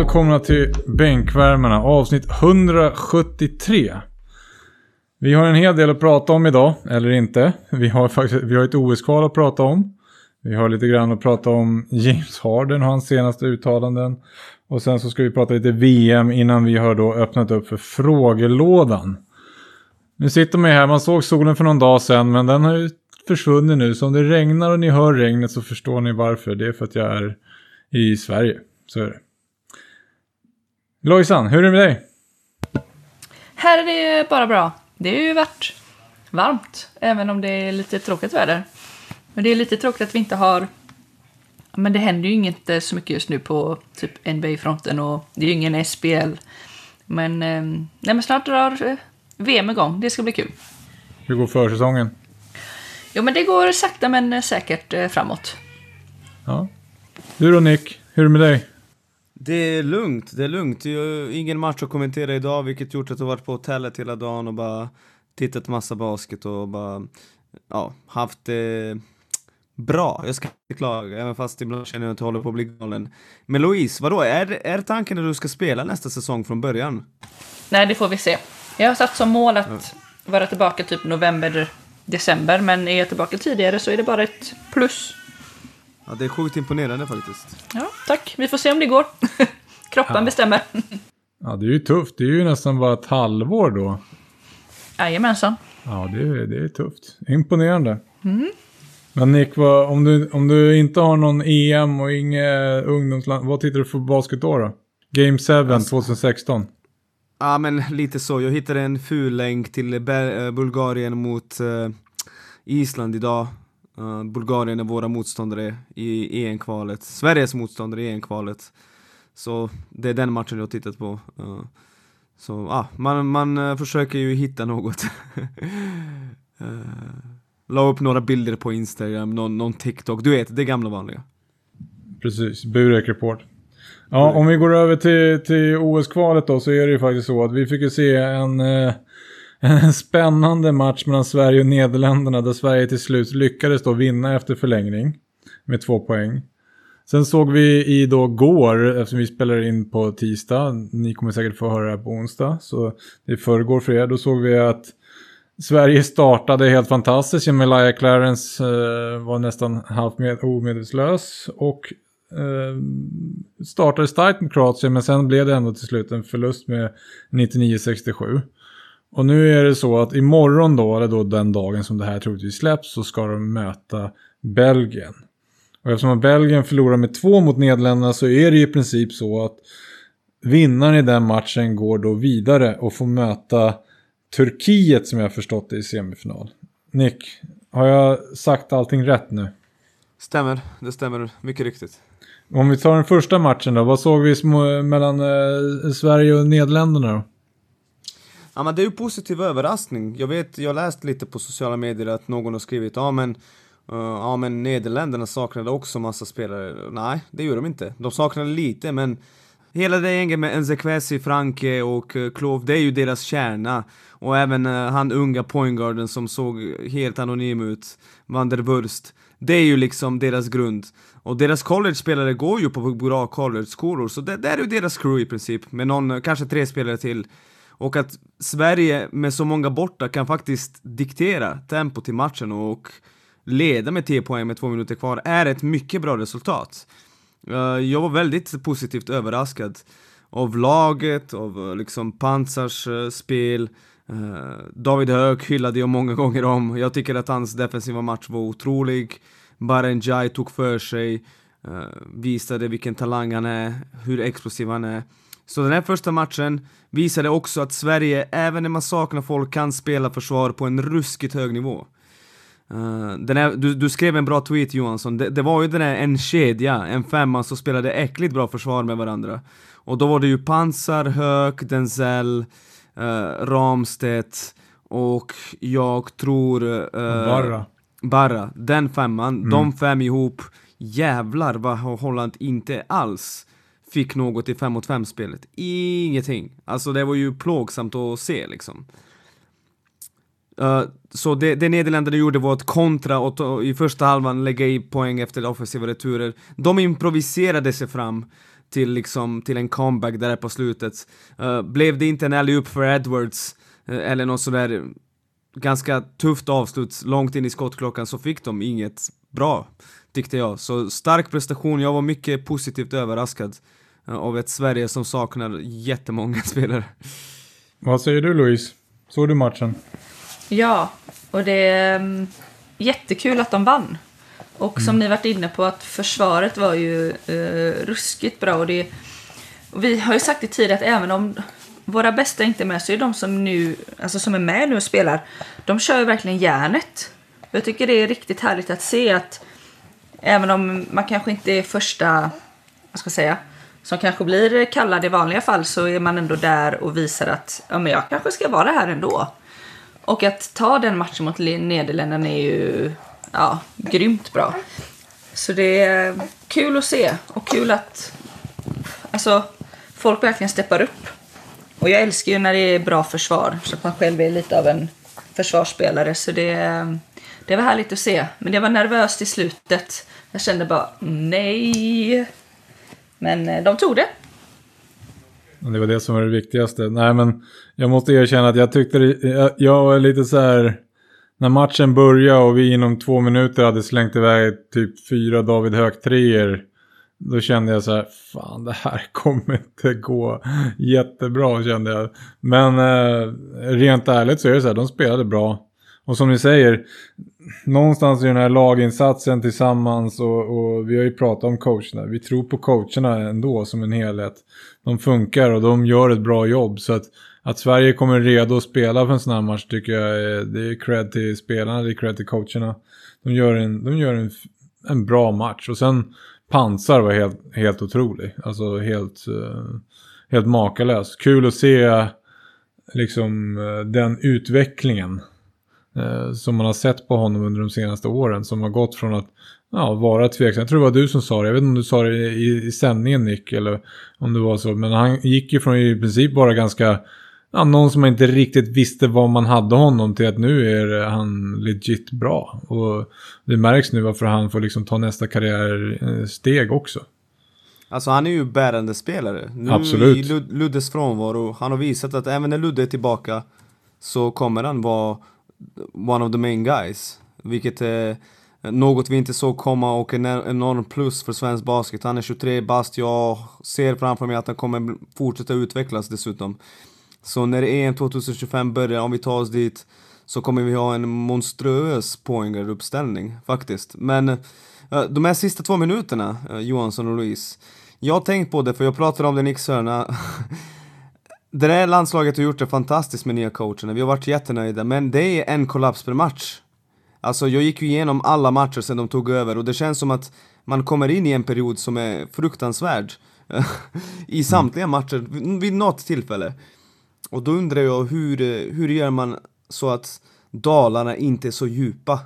Välkomna till Bänkvärmarna avsnitt 173. Vi har en hel del att prata om idag, eller inte. Vi har faktiskt vi har ett OS-kval att prata om. Vi har lite grann att prata om James Harden och hans senaste uttalanden. Och sen så ska vi prata lite VM innan vi har då öppnat upp för frågelådan. Nu sitter man ju här, man såg solen för någon dag sedan men den har ju försvunnit nu. Så om det regnar och ni hör regnet så förstår ni varför. Det är för att jag är i Sverige. Så är det. Lojsan, hur är det med dig? Här är det bara bra. Det har ju varit varmt, även om det är lite tråkigt väder. Men det är lite tråkigt att vi inte har... Men det händer ju inget så mycket just nu på typ NBA-fronten och det är ju ingen SBL. Men, eh, nej, men snart drar eh, VM igång. Det ska bli kul. Hur går försäsongen? Jo, men det går sakta men säkert eh, framåt. Ja. Du då Nick, hur är det med dig? Det är lugnt, det är lugnt. Jag ingen match att kommentera idag, vilket gjort att jag varit på hotellet hela dagen och bara tittat massa basket och bara, ja, haft det bra. Jag ska inte klaga, även fast ibland känner jag att jag håller på att bli galen. Men Louise, vadå, är, är tanken att du ska spela nästa säsong från början? Nej, det får vi se. Jag har satt som mål att vara tillbaka typ november, december, men är jag tillbaka tidigare så är det bara ett plus. Ja, det är sjukt imponerande faktiskt. Ja, tack. Vi får se om det går. Kroppen Ja. bestämmer. Ja, det är ju tufft. Det är ju nästan bara ett halvår då. Jajamensan. Ja, det är, det är tufft. Imponerande. Men Nick, vad, om, du, om du inte har någon EM och inget ungdomsland, vad tittar du för basket då? då? Game 7 Alltså- 2016. Ja, men lite så. Jag hittade en ful länk till eh, Bulgarien mot eh, Island idag. Eh, Bulgarien är våra motståndare i EM-kvalet. Sveriges motståndare i EM-kvalet. Så det är den matchen jag har tittat på. Eh, så ja, man, man eh, försöker ju hitta något. uh, La upp några bilder på Instagram, någon, någon TikTok. Du vet, det gamla vanliga. Precis, Burek Report. Ja, om vi går över till, till OS-kvalet då så är det ju faktiskt så att vi fick ju se en, eh, en spännande match mellan Sverige och Nederländerna där Sverige till slut lyckades då vinna efter förlängning med två poäng. Sen såg vi i då går, eftersom vi spelar in på tisdag, ni kommer säkert få höra det här på onsdag, så det är förrgår för er, då såg vi att Sverige startade helt fantastiskt. Emilia Clarence eh, var nästan halvt med, omedvetslös och eh, startade starkt med Kroatien men sen blev det ändå till slut en förlust med 99-67. Och nu är det så att imorgon då, eller då den dagen som det här troligtvis släpps, så ska de möta Belgien. Och eftersom Belgien förlorar med två mot Nederländerna så är det ju i princip så att vinnaren i den matchen går då vidare och får möta Turkiet som jag förstått det i semifinal. Nick, har jag sagt allting rätt nu? Stämmer, det stämmer mycket riktigt. Om vi tar den första matchen då, vad såg vi mellan eh, Sverige och Nederländerna då? Ja men det är ju positiv överraskning. Jag vet, jag har läst lite på sociala medier att någon har skrivit ja men uh, Ja men Nederländerna saknade också massa spelare. Nej, det gjorde de inte. De saknade lite men Hela det gänget med Enzekwesi, Franke och eh, Klov, det är ju deras kärna. Och även uh, han unga pointguarden som såg helt anonym ut, Van der Wurst. Det är ju liksom deras grund. Och deras college-spelare går ju på bra college-skolor, så det, det är ju deras crew i princip. Med någon, kanske tre spelare till. Och att Sverige med så många borta kan faktiskt diktera tempo till matchen och leda med 10 poäng med två minuter kvar är ett mycket bra resultat. Eh, jag var väldigt positivt överraskad av laget, av eh, liksom Pansars eh, spel. David Höök hyllade jag många gånger om. Jag tycker att hans defensiva match var otrolig. Barenjai tog för sig, visade vilken talang han är, hur explosiv han är. Så den här första matchen visade också att Sverige, även när man saknar folk, kan spela försvar på en ruskigt hög nivå. Uh, den här, du, du skrev en bra tweet Johansson, det, det var ju den här, en kedja, en femma som spelade äckligt bra försvar med varandra. Och då var det ju Pansar, Höök, Denzel, uh, Ramstedt och jag tror... Uh, Barra. Barra, den femman, de fem ihop, jävlar vad Holland inte alls fick något i 5 mot 5 spelet. Ingenting. Alltså det var ju plågsamt att se liksom. Uh, så det, det Nederländerna gjorde var att kontra och i första halvan lägga i poäng efter offensiva returer. De improviserade sig fram till, liksom, till en comeback där på slutet. Uh, blev det inte en alley för Edwards, uh, eller något sådär ganska tufft avslut långt in i skottklockan så fick de inget bra, tyckte jag. Så stark prestation, jag var mycket positivt överraskad uh, av ett Sverige som saknar jättemånga spelare. Vad säger du Louise? Såg du matchen? Ja, och det är um, jättekul att de vann. Och som mm. ni varit inne på att försvaret var ju uh, ruskigt bra. Och det, och vi har ju sagt det tidigare att även om våra bästa inte är med så är de som, nu, alltså som är med nu och spelar, de kör ju verkligen järnet. Jag tycker det är riktigt härligt att se att även om man kanske inte är första, vad ska jag säga, som kanske blir kallad i vanliga fall så är man ändå där och visar att ja, men jag kanske ska vara här ändå. Och att ta den matchen mot Nederländerna är ju ja, grymt bra. Så det är kul att se och kul att alltså, folk verkligen steppar upp. Och jag älskar ju när det är bra försvar, så att man själv är lite av en försvarsspelare. Så det, det var härligt att se. Men det var nervöst i slutet. Jag kände bara nej. Men eh, de tog det. Det var det som var det viktigaste. Nej men jag måste erkänna att jag tyckte det, jag, jag var lite så här när matchen började och vi inom två minuter hade slängt iväg typ fyra David Hög-treor. Då kände jag så här, fan det här kommer inte gå jättebra kände jag. Men eh, rent ärligt så är det så här, de spelade bra. Och som ni säger, någonstans i den här laginsatsen tillsammans och, och, vi har ju pratat om coacherna. Vi tror på coacherna ändå som en helhet. De funkar och de gör ett bra jobb. Så att att Sverige kommer redo att spela för en sån här match tycker jag är, det är cred till spelarna, det är cred till coacherna. De gör en, de gör en, en bra match och sen Pansar var helt, helt otrolig. Alltså helt, eh, helt makalös. Kul att se liksom eh, den utvecklingen uh, som man har sett på honom under de senaste åren. Som har gått från att ja, vara tveksam. Jag tror det var du som sa det. Jag vet inte om du sa det i, i sändningen Nick eller om det var så. Men han gick ju från i princip bara ganska ja, någon som inte riktigt visste vad man hade honom till att nu är han legit bra. Och det märks nu varför han får liksom ta nästa karriärsteg också. Alltså han är ju bärande spelare. Nu Absolut. i Luddes frånvaro, han har visat att även när Ludde är tillbaka så kommer han vara one of the main guys. Vilket är något vi inte såg komma och en enorm plus för svensk basket. Han är 23 bast, jag ser framför mig att han kommer fortsätta utvecklas dessutom. Så när EM 2025 börjar, om vi tar oss dit, så kommer vi ha en monstruös poängaruppställning faktiskt. Men eh, de här sista två minuterna, eh, Johansson och Louise, jag har tänkt på det för jag pratade om det i Nix hörna. det där landslaget har gjort det fantastiskt med nya coacherna, vi har varit jättenöjda, men det är en kollaps per match. Alltså jag gick ju igenom alla matcher sedan de tog över och det känns som att man kommer in i en period som är fruktansvärd. I samtliga matcher, vid något tillfälle. Och då undrar jag hur, hur gör man så att dalarna inte är så djupa?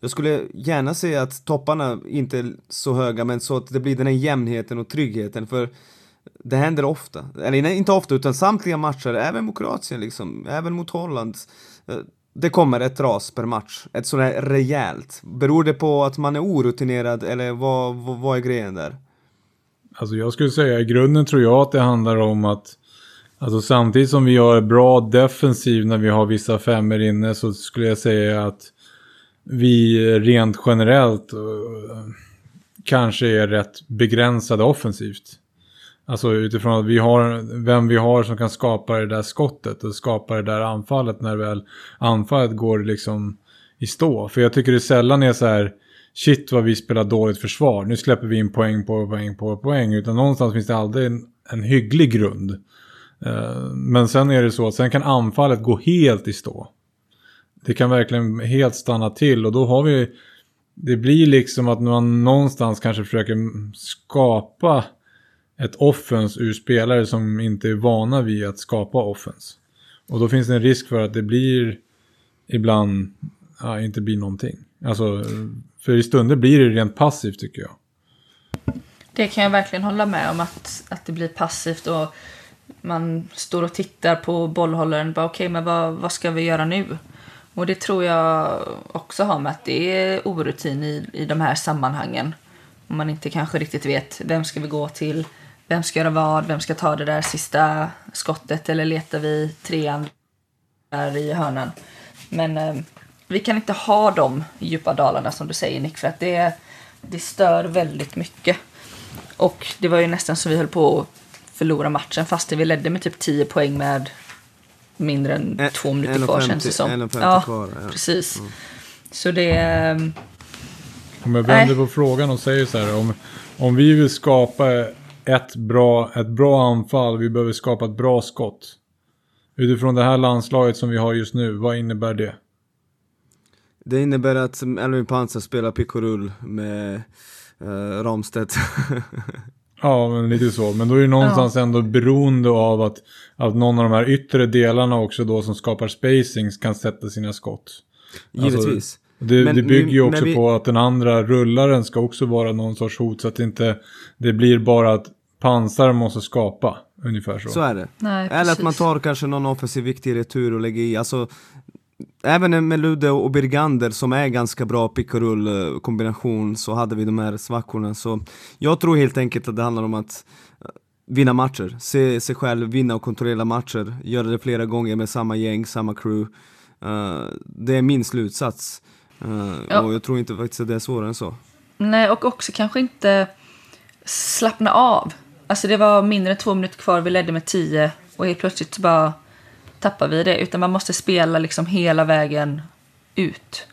Jag skulle gärna se att topparna inte är så höga men så att det blir den här jämnheten och tryggheten för det händer ofta, eller inte ofta utan samtliga matcher, även mot Kroatien liksom, även mot Holland. Eh, det kommer ett ras per match, ett sådär rejält. Beror det på att man är orutinerad eller vad, vad, vad är grejen där? Alltså jag skulle säga i grunden tror jag att det handlar om att Alltså samtidigt som vi har bra defensiv när vi har vissa femmer inne så skulle jag säga att vi rent generellt eh, kanske är rätt begränsade offensivt. Alltså utifrån att vi har vem vi har som kan skapa det där skottet och skapa det där anfallet när väl anfallet går liksom i stå. För jag tycker det sällan är så här shit vad vi spelar dåligt försvar. Nu släpper vi in poäng på poäng på poäng. Utan någonstans finns det aldrig en, en hygglig grund. Eh, men sen är det så att sen kan anfallet gå helt i stå. Det kan verkligen helt stanna till och då har vi... Det blir liksom att man någonstans kanske försöker skapa ett offens ur spelare som inte är vana vid att skapa offens. Och då finns det en risk för att det blir ibland, ja, inte blir någonting. Alltså, för i stunder blir det rent passivt tycker jag. Det kan jag verkligen hålla med om att, att det blir passivt och man står och tittar på bollhållaren. Okej, okay, men vad, vad ska vi göra nu? Och det tror jag också har med att det är orutin i, i de här sammanhangen. Om man inte kanske riktigt vet vem ska vi gå till, vem ska göra vad, vem ska ta det där sista skottet eller letar vi trean där i hörnan. Men eh, vi kan inte ha de djupa dalarna som du säger Nick för att det, det stör väldigt mycket. Och det var ju nästan så vi höll på att förlora matchen fast vi ledde med typ 10 poäng med mindre än En- två minuter 1,50 kvar känns det som. 1,50 Ja, kvar, ja. precis. Så det... eh, Om jag vänder på frågan och säger så här. Om, om vi vill skapa ett bra, ett bra anfall, vi behöver skapa ett bra skott. Utifrån det här landslaget som vi har just nu, vad innebär det? Det innebär att Elvin Pansar spelar pick och rull med uh, Ramstedt. Ja, men lite så. Men då är det någonstans ändå beroende av att, att någon av de här yttre delarna också då som skapar spacings kan sätta sina skott. Givetvis. Det, Men det bygger ju också vi- på att den andra rullaren ska också vara någon sorts hot så att det inte det blir bara att pansar måste skapa. Ungefär så. Så är det. nej, Eller att man precis. tar kanske någon offensiv viktig retur och lägger i. Alltså, även med Ludde och Birgander som är ganska bra pick och rull eh, kombination så hade vi de här svackorna. Så jag tror helt enkelt att det handlar om att eh, vinna matcher. Se sig själv vinna och kontrollera matcher. Göra det flera gånger med samma gäng, samma crew. Eh, det är min slutsats. Eh, Ja. Och jag tror inte faktiskt att det är svårare än så. Nej, och också kanske inte slappna av. Alltså det var mindre än två minuter kvar, vi ledde med tio och helt plötsligt så bara tappar vi det. Utan man måste spela liksom hela vägen ut.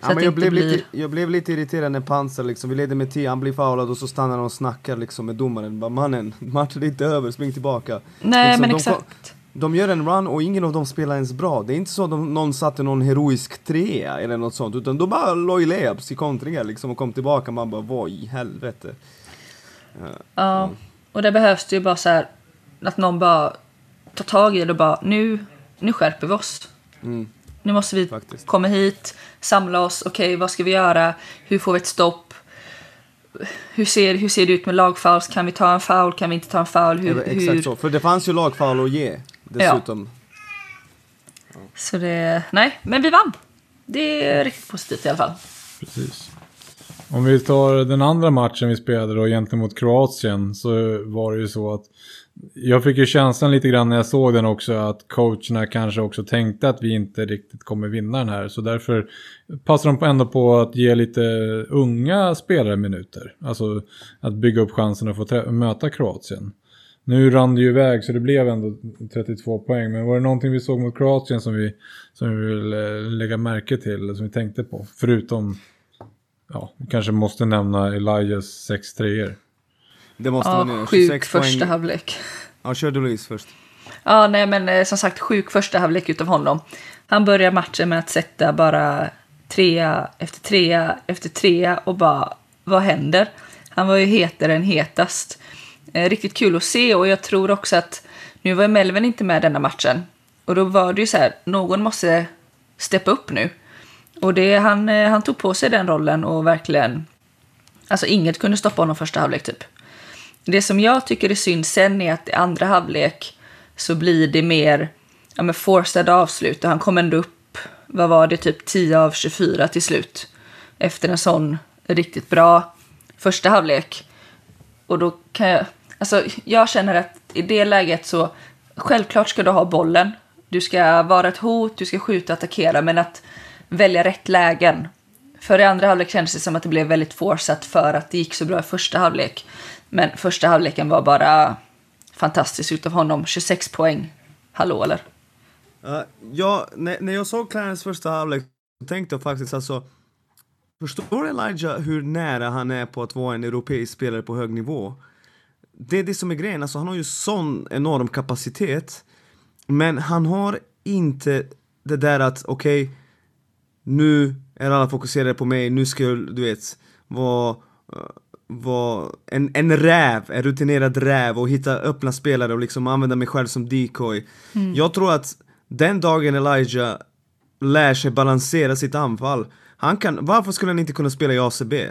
Så Ja, men jag, blev blir... lite, jag blev lite irriterad när Pansar liksom, vi ledde med 10, han blir foulad och så stannar han och snackar liksom med domaren. Bara mannen, matchen är inte över, spring tillbaka. Nej, Liksom, men de, exakt. De gör en run och ingen av dem spelar ens bra. Det är inte så att de, någon satte någon heroisk trea eller något sånt, utan de bara loj layups i kontringar liksom och kom tillbaka man bara vad i helvete. Ja, och det behövs det ju bara så här att någon bara tar tag i det och bara nu, nu skärper vi oss. Mm. Nu måste vi Faktiskt. komma hit, samla oss, okej vad ska vi göra, hur får vi ett stopp? Hur ser, hur ser det ut med lagfouls? Kan vi ta en foul? Kan vi inte ta en foul? Hur, Exakt hur... så, för det fanns ju lagfoul att ge dessutom. Så det, nej, men vi vann. Det är riktigt positivt i alla fall. Precis. Om vi tar den andra matchen vi spelade då gentemot Kroatien så var det ju så att jag fick ju känslan lite grann när jag såg den också att coacherna kanske också tänkte att vi inte riktigt kommer vinna den här. Så därför passar de ändå på att ge lite unga spelare minuter. Alltså att bygga upp chansen att få möta Kroatien. Nu rann det ju iväg så det blev ändå 32 poäng. Men var det någonting vi såg mot Kroatien som vi, som vi vill eh, lägga märke till? Som vi tänkte på? Förutom, ja, vi kanske måste nämna Elijahs 6 treor. Det måste Ja, man göra. sjuk 26 första poäng. halvlek. Ja, kör du Louise först. Ja, nej men eh, som sagt sjuk första halvlek utav honom. Han börjar matchen med att sätta bara trea efter trea efter trea och bara, vad händer? Han var ju hetare än hetast. Eh, riktigt kul att se och jag tror också att nu var Melvin inte med denna matchen. Och då var det ju så här, någon måste steppa upp nu. Och det, han, eh, han tog på sig den rollen och verkligen, alltså inget kunde stoppa honom första halvlek typ. Det som jag tycker är synd sen är att i andra halvlek så blir det mer ja, men forced avslut och han kom ändå upp, vad var det, typ 10 av 24 till slut. Efter en sån riktigt bra första halvlek. Och då kan jag, alltså jag känner att i det läget så självklart ska du ha bollen. Du ska vara ett hot, du ska skjuta och attackera, men att välja rätt lägen. För i andra halvlek kändes det som att det blev väldigt forceat för att det gick så bra i första halvlek. Men första halvleken var bara fantastisk utav honom. 26 poäng. Hallå eller? Uh, ja, när, när jag såg Clarence första halvlek tänkte jag faktiskt alltså Förstår Elijah hur nära han är på att vara en europeisk spelare på hög nivå? Det är det som är grejen, alltså han har ju sån enorm kapacitet Men han har inte det där att okej nu är alla fokuserade på mig, nu ska jag, du vet, vara eh, vara en, en räv, en rutinerad räv och hitta öppna spelare och liksom använda mig själv som decoy. Jag tror att den dagen Elijah lär sig balansera sitt anfall, han kan, varför skulle han inte kunna spela i ACB?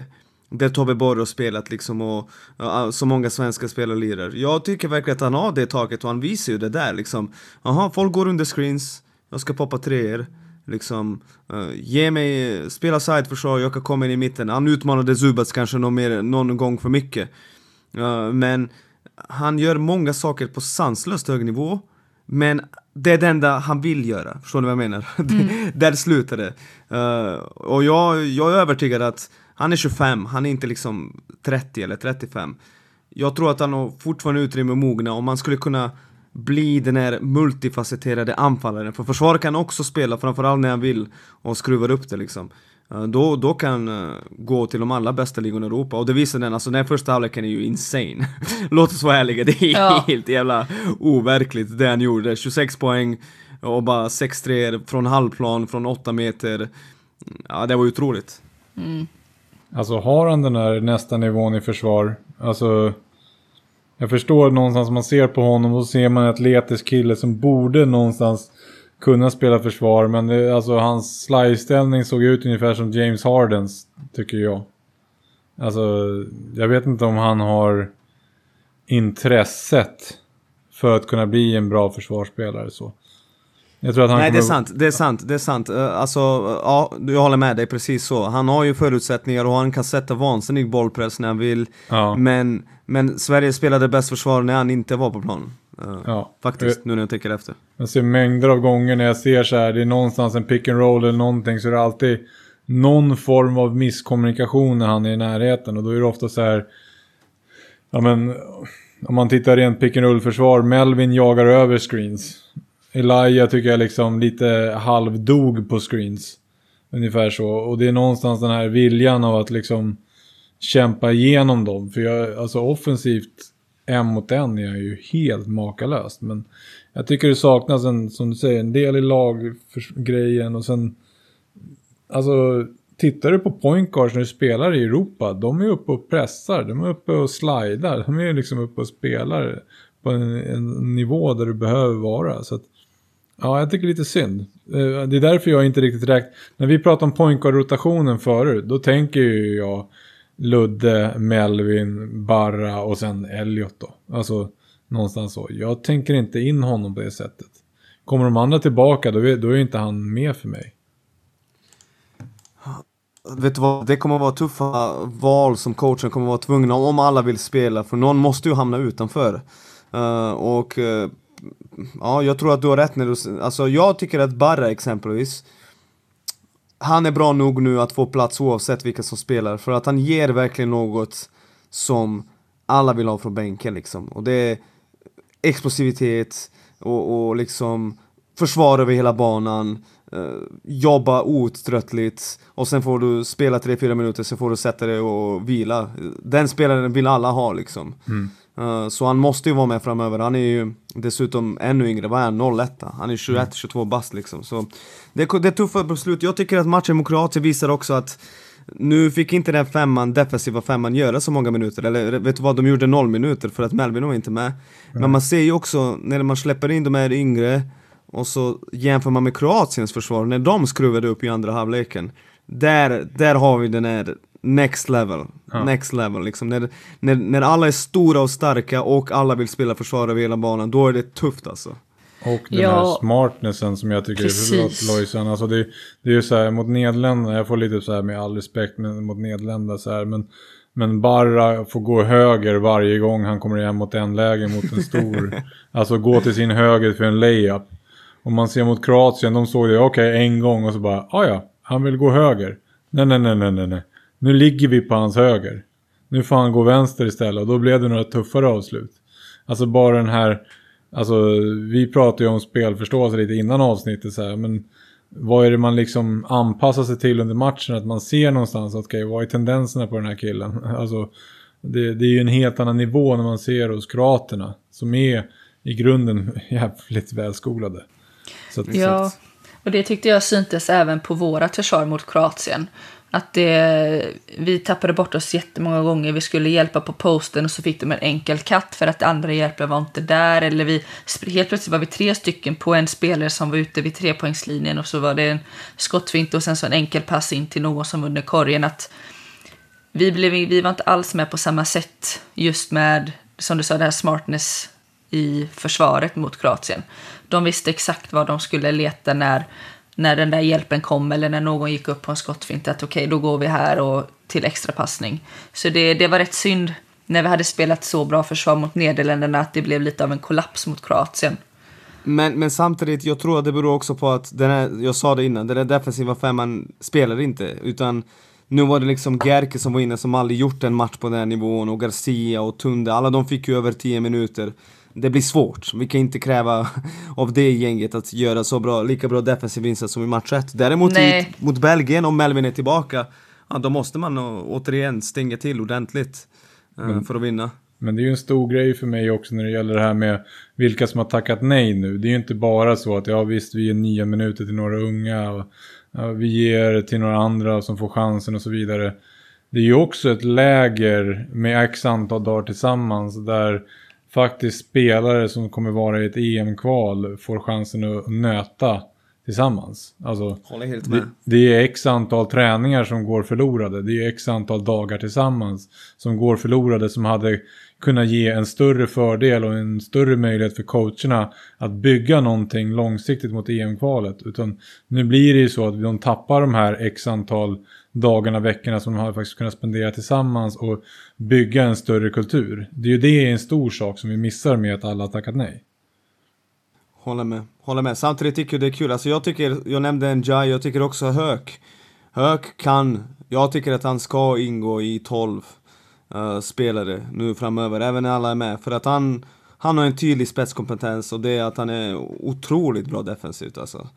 Där Tobbe Borg har spelat liksom och uh, så många svenska spelare lirar. Jag tycker verkligen att han har det taket och han visar ju det där liksom. Jaha, folk går under screens, jag ska poppa treor. Liksom, uh, ge mig, spela sideförsvar, jag kan komma in i mitten. Han utmanade Zubats kanske någon, mer, någon gång för mycket. Uh, men han gör många saker på sanslöst hög nivå. Men det är det enda han vill göra, förstår ni vad jag menar? Mm. Där slutar det. Uh, och jag, jag är övertygad att han är 25, han är inte liksom 30 eller 35. Jag tror att han har fortfarande utrymme att mogna om man skulle kunna bli den här multifacetterade anfallaren. För försvaret kan också spela, framförallt när han vill och skruvar upp det liksom. Eh, då, då kan uh, gå till de allra bästa ligorna i Europa och det visar den, alltså den här första halvleken är ju insane. Låt oss vara ärliga, det är ja. helt jävla overkligt det han gjorde. 26 poäng och bara 6-3 från halvplan, från 8 meter. Ja, det var otroligt. Mm. Alltså har han den här nästa nivån i försvar, alltså jag förstår någonstans man ser på honom och ser man en atletisk kille som borde någonstans kunna spela försvar. Men det, alltså hans slide såg ut ungefär som James Hardens, tycker jag. Alltså, jag vet inte om han har intresset för att kunna bli en bra försvarsspelare så. Jag tror att han Nej, kommer... det är sant, det är sant, det är sant. Uh, alltså, ja, jag håller med dig precis så. Han har ju förutsättningar och han kan sätta vansinnig bollpress när han vill. Ja. Men, men Sverige spelade bäst försvar när han inte var på planen. Uh, ja. Faktiskt, nu när jag tänker efter. Jag ser mängder av gånger när jag ser så här, det är någonstans en pick and roll eller någonting så är det alltid någon form av misskommunikation när han är i närheten och då är det ofta så här, ja men om man tittar rent pick and roll försvar, Melvin jagar över screens. Elijah tycker jag liksom lite halvdog på screens. Ungefär så. Och det är någonstans den här viljan av att liksom kämpa igenom dem. För jag, alltså offensivt en mot en är jag ju helt makalöst. Men jag tycker det saknas en, som du säger, en del i laggrejen och sen... Alltså, tittar du på point guards när du spelar i Europa, de är uppe och pressar, de är uppe och slidar, de är liksom uppe och spelar på en, en nivå där du behöver vara. Så att, ja, jag tycker lite synd. Eh, det är därför jag inte riktigt räknar... När vi pratade om point guard-rotationen förut, då tänker ju jag Ludde, Melvin, Barra och sen Elliot då. Alltså någonstans så. Jag tänker inte in honom på det sättet. Kommer de andra tillbaka då är, då är inte han med för mig. Vet du vad, det kommer att vara tuffa val som coachen kommer att vara tvungna om alla vill spela. För någon måste ju hamna utanför. Uh, och uh, ja, jag tror att du har rätt när du... Alltså jag tycker att Barra exempelvis han är bra nog nu att få plats oavsett vilka som spelar för att han ger verkligen något som alla vill ha från bänken liksom. Och det är explosivitet och, och liksom försvar över hela banan, uh, jobba outtröttligt och sen får du spela 3-4 minuter, sen får du sätta dig och vila. Den spelaren vill alla ha liksom. Mm. Uh, så han måste ju vara med framöver. Han är ju dessutom ännu yngre. Vad är han? 01 Han är 21-22 mm. bast liksom. Så det, det är tuffa beslut. Jag tycker att matchen mot Kroatien visar också att nu fick inte den femman, defensiva femman göra så många minuter, eller vet du vad, de gjorde noll minuter för att Melvin var inte med. Mm. Men man ser ju också, när man släpper in de här yngre, och så jämför man med Kroatiens försvar, när de skruvade upp i andra halvleken. Där, där har vi den här next level. Ja. Next level liksom. När, när, när alla är stora och starka och alla vill spela försvar över hela banan, då är det tufft alltså. Och den ja, här smartnessen som jag tycker precis. är Lojsan. Alltså det, det är ju så här mot Nederländerna, jag får lite så här med all respekt mot Nederländerna så här. Men, men Barra får gå höger varje gång han kommer igen mot en läge mot en stor. alltså gå till sin höger för en layup. Om man ser mot Kroatien, de såg det, okej okay, en gång och så bara, ah ja, han vill gå höger. Nej, nej, nej, nej, nej. Nu ligger vi på hans höger. Nu får han gå vänster istället och då blev det några tuffare avslut. Alltså bara den här, alltså vi pratade ju om spelförståelse lite innan avsnittet så här, men vad är det man liksom anpassar sig till under matchen? Att man ser någonstans att okay, vad är tendenserna på den här killen? Alltså, det, det är ju en helt annan nivå när man ser hos kroaterna som är i grunden jävligt välskolade. Att, ja, och det tyckte jag syntes även på våra försvar mot Kroatien. Att det, vi tappade bort oss jättemånga gånger. Vi skulle hjälpa på posten och så fick de en enkel katt för att andra hjälpare var inte där. Eller vi, helt plötsligt var vi tre stycken på en spelare som var ute vid trepoängslinjen och så var det en skottfint och sen så en enkel pass in till någon som var under korgen. Att vi, blev, vi var inte alls med på samma sätt just med, som du sa, det här smartness i försvaret mot Kroatien. De visste exakt var de skulle leta när när den där hjälpen kom eller när någon gick upp på en skottfint att okej, okay, då går vi här och till extra passning. Så det, det var rätt synd när vi hade spelat så bra försvar mot Nederländerna att det blev lite av en kollaps mot Kroatien. Men, men samtidigt, jag tror att det beror också på att den här, jag sa det innan, den där defensiva femman spelar inte. Utan nu var det liksom Gerke som var inne som aldrig gjort en match på den här nivån och Garcia och Tunde, alla de fick ju över 10 minuter. Det blir svårt. Vi kan inte kräva av det gänget att göra så bra, lika bra defensiv insats som i match 1. Däremot i, mot Belgien, om Melvin är tillbaka, ja, då måste man återigen stänga till ordentligt mm. för att vinna. Men det är ju en stor grej för mig också när det gäller det här med vilka som har tackat nej nu. Det är ju inte bara så att ja visst vi ger nio minuter till några unga och ja, vi ger till några andra som får chansen och så vidare. Det är ju också ett läger med x antal dagar tillsammans där faktiskt spelare som kommer vara i ett EM-kval får chansen att nöta tillsammans. Alltså. Det, det, är x antal träningar som går förlorade. Det är x antal dagar tillsammans som går förlorade som hade kunna ge en större fördel och en större möjlighet för coacherna att bygga någonting långsiktigt mot EM-kvalet. Utan nu blir det ju så att de tappar de här x antal dagarna, veckorna som de har faktiskt kunnat spendera tillsammans och bygga en större kultur. Det är ju det en stor sak som vi missar med att alla har tackat nej. Håller med, håller med. Samtidigt tycker jag det är kul, alltså jag tycker, jag nämnde en Jai, jag tycker också Höök. Höök kan, jag tycker att han ska ingå i 12 uh, spelare nu framöver, även när alla är med. För att han, han har en tydlig spetskompetens och det är att han är otroligt bra defensivt alltså.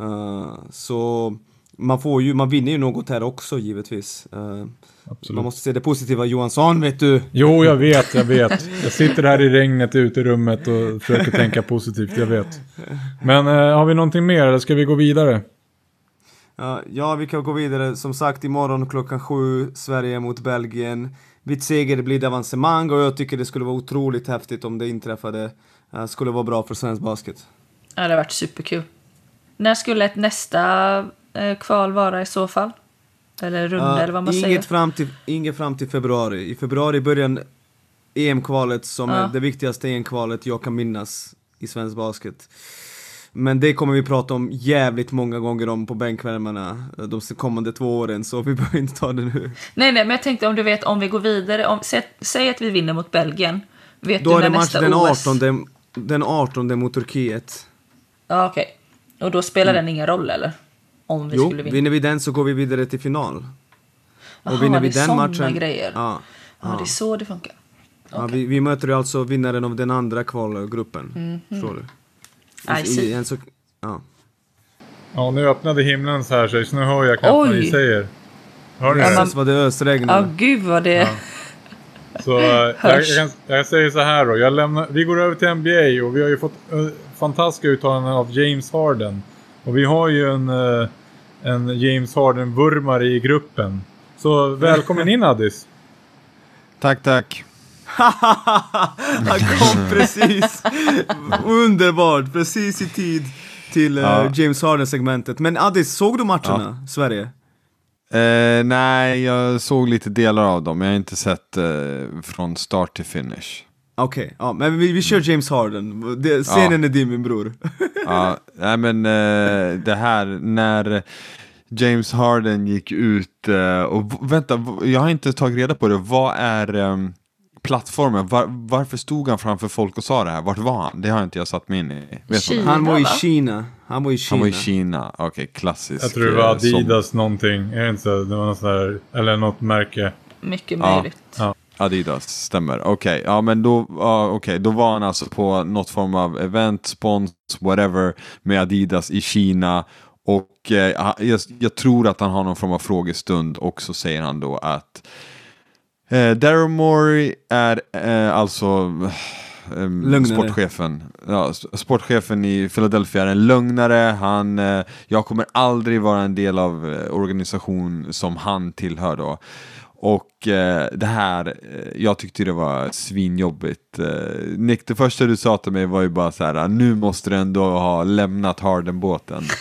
Uh, så man får ju, man vinner ju något här också givetvis. Uh, man måste se det positiva Johansson, vet du. Jo, jag vet, jag vet. Jag sitter här i regnet ute i rummet och försöker tänka positivt, jag vet. Men uh, har vi någonting mer eller ska vi gå vidare? Ja, vi kan gå vidare. Som sagt, imorgon klockan sju, Sverige mot Belgien. Vid seger blir det avancemang och jag tycker det skulle vara otroligt häftigt om det inträffade. Uh, skulle vara bra för svensk basket. Ja, det hade varit superkul. När skulle ett nästa eh, kval vara i så fall? Eller runda uh, eller vad man inget säger? Fram till, inget fram till februari. I februari börjar EM-kvalet som är det viktigaste EM-kvalet jag kan minnas i svensk basket. Men det kommer vi prata om jävligt många gånger om på bänkvärmarna de kommande två åren, så vi behöver inte ta det nu. Nej, nej, men jag tänkte om du vet om vi går vidare, om, säg, säg att vi vinner mot Belgien. Vet då du är det match den 18, den 18 mot Turkiet. Ja, okej. Okay. Och då spelar mm. den ingen roll, eller? Om vi jo, skulle vinna. vinner vi den så går vi vidare till final. Jaha, och vinner vi det är den matchen, grejer. Ja, ja, ja, det är så det funkar. Okay. Ja, vi, vi möter alltså vinnaren av den andra kvalgruppen. Mm, Förstår du? I see. En så, ja. ja, nu öppnade himlen så här så nu hör jag knappt vad ni säger. Hör ni det? vad det ösregnar. Ja, gud vad det... Ja. Så eh, jag, jag, kan, jag, säger så här då. Jag lämnar, vi går över till NBA och vi har ju fått uh, fantastiska uttalanden av James Harden. Och vi har ju en, uh, en James Harden-vurmare i gruppen. Så välkommen in Addis. tack, tack. Han kom precis. Underbart, precis i tid till uh, ja. James Harden-segmentet. Men Addis, såg du matcherna, ja. Sverige? Uh, nej, jag såg lite delar av dem. Jag har inte sett uh, från start till finish. Okej, okay, ja, men vi, vi kör James Harden. Det, scenen ja. är din min bror. ja, nej men det här när James Harden gick ut och vänta, jag har inte tagit reda på det. Vad är um, plattformen, var, varför stod han framför folk och sa det här? Vart var han? Det har inte jag satt mig in i. Vet Kina, han var i Kina. Han var i Kina. Han var i Kina, okej, okay, klassiskt. Jag tror det var eh, Adidas som... någonting, är det inte så? Det var något sådär, eller något märke. Mycket möjligt. Ja. Adidas, stämmer. Okej, okay. ja men då, uh, okay. då var han alltså på något form av event, spons, whatever med Adidas i Kina. Och uh, jag, jag, tror att han har någon form av frågestund och så säger han då att Eh, Daryl Morey är eh, alltså eh, sportchefen. Ja, sportchefen i Philadelphia är en lögnare. Han, eh, jag kommer aldrig vara en del av eh, organisation som han tillhör då. Och eh, det här, eh, jag tyckte det var svinjobbigt. Eh, Nick, det första du sa till mig var ju bara så här, nu måste du ändå ha lämnat Harden-båten.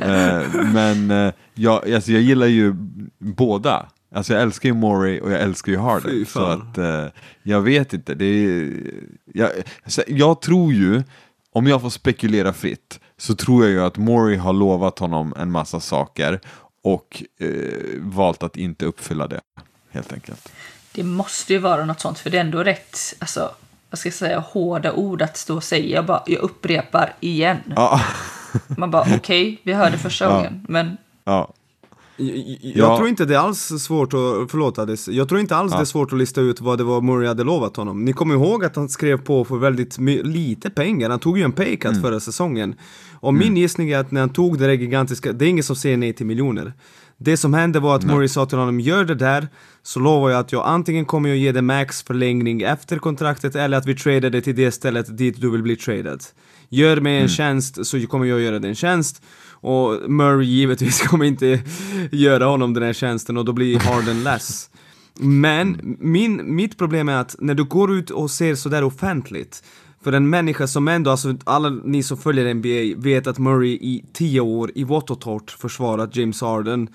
Eh, men eh, jag, alltså, jag gillar ju båda. Alltså jag älskar ju Maury och jag älskar ju Harden. Så att eh, jag vet inte. Det är, jag, jag tror ju, om jag får spekulera fritt, så tror jag ju att Maury har lovat honom en massa saker och eh, valt att inte uppfylla det. helt enkelt. Det måste ju vara något sånt, för det är ändå rätt, alltså, vad ska jag säga, hårda ord att stå och säga. Jag, bara, jag upprepar igen. Ja, Man bara, okej, vi hörde första Ja. gången, men ja. Jag, Ja. tror inte det är alls svårt att, förlåt Adis, jag tror inte alls det är svårt att lista ut vad det var Murray hade lovat honom. Ni kommer ihåg att han skrev på för väldigt lite pengar, han tog ju en paycut Mm. förra säsongen. Och min gissning är att när han tog det där gigantiska, det är ingen som säger nej till miljoner. Det som hände var att Murray sa till honom, gör det där, så lovar jag att jag antingen kommer jag ge dig max förlängning efter kontraktet eller att vi tradar det till det stället dit du vill bli tradad. Gör mig en tjänst så kommer jag göra dig en tjänst. Och Murray givetvis kommer inte göra honom den här tjänsten och då blir Harden less. Men min, mitt problem är att när du går ut och ser sådär offentligt för en människa som ändå, alltså alla ni som följer NBA vet att Murray i tio år i vått och torrt försvarat James Harden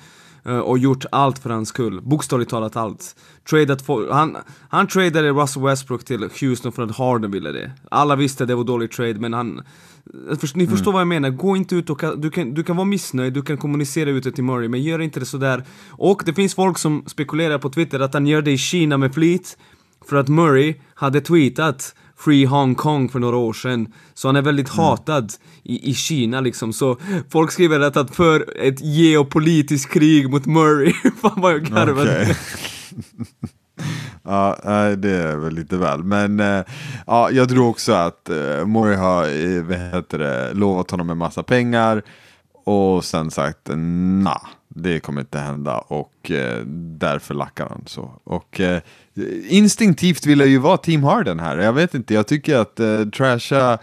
och gjort allt för hans skull, bokstavligt talat allt. Tradat for, han, han tradade Russell Westbrook till Houston för att Harden ville det. Alla visste det var dålig trade men han Först, ni förstår vad jag menar, gå inte ut och du kan, du kan vara missnöjd, du kan kommunicera ut det till Murray, men gör inte det sådär. Och det finns folk som spekulerar på Twitter att han gör det i Kina med flit, för att Murray hade tweetat Free Hong Kong för några år sedan, så han är väldigt hatad i, i Kina liksom, så folk skriver att han för ett geopolitiskt krig mot Murray. Fan vad jag garvade. Okej. ja, det är väl lite väl. Men eh, ja, jag tror också att uh, Murray har eh, vad heter det, lovat honom en massa pengar och sen sagt nah, det kommer inte hända och eh, därför lackar han så. Och eh, instinktivt vill jag ju vara Team Harden här. Jag vet inte, jag tycker att eh, trasha eh,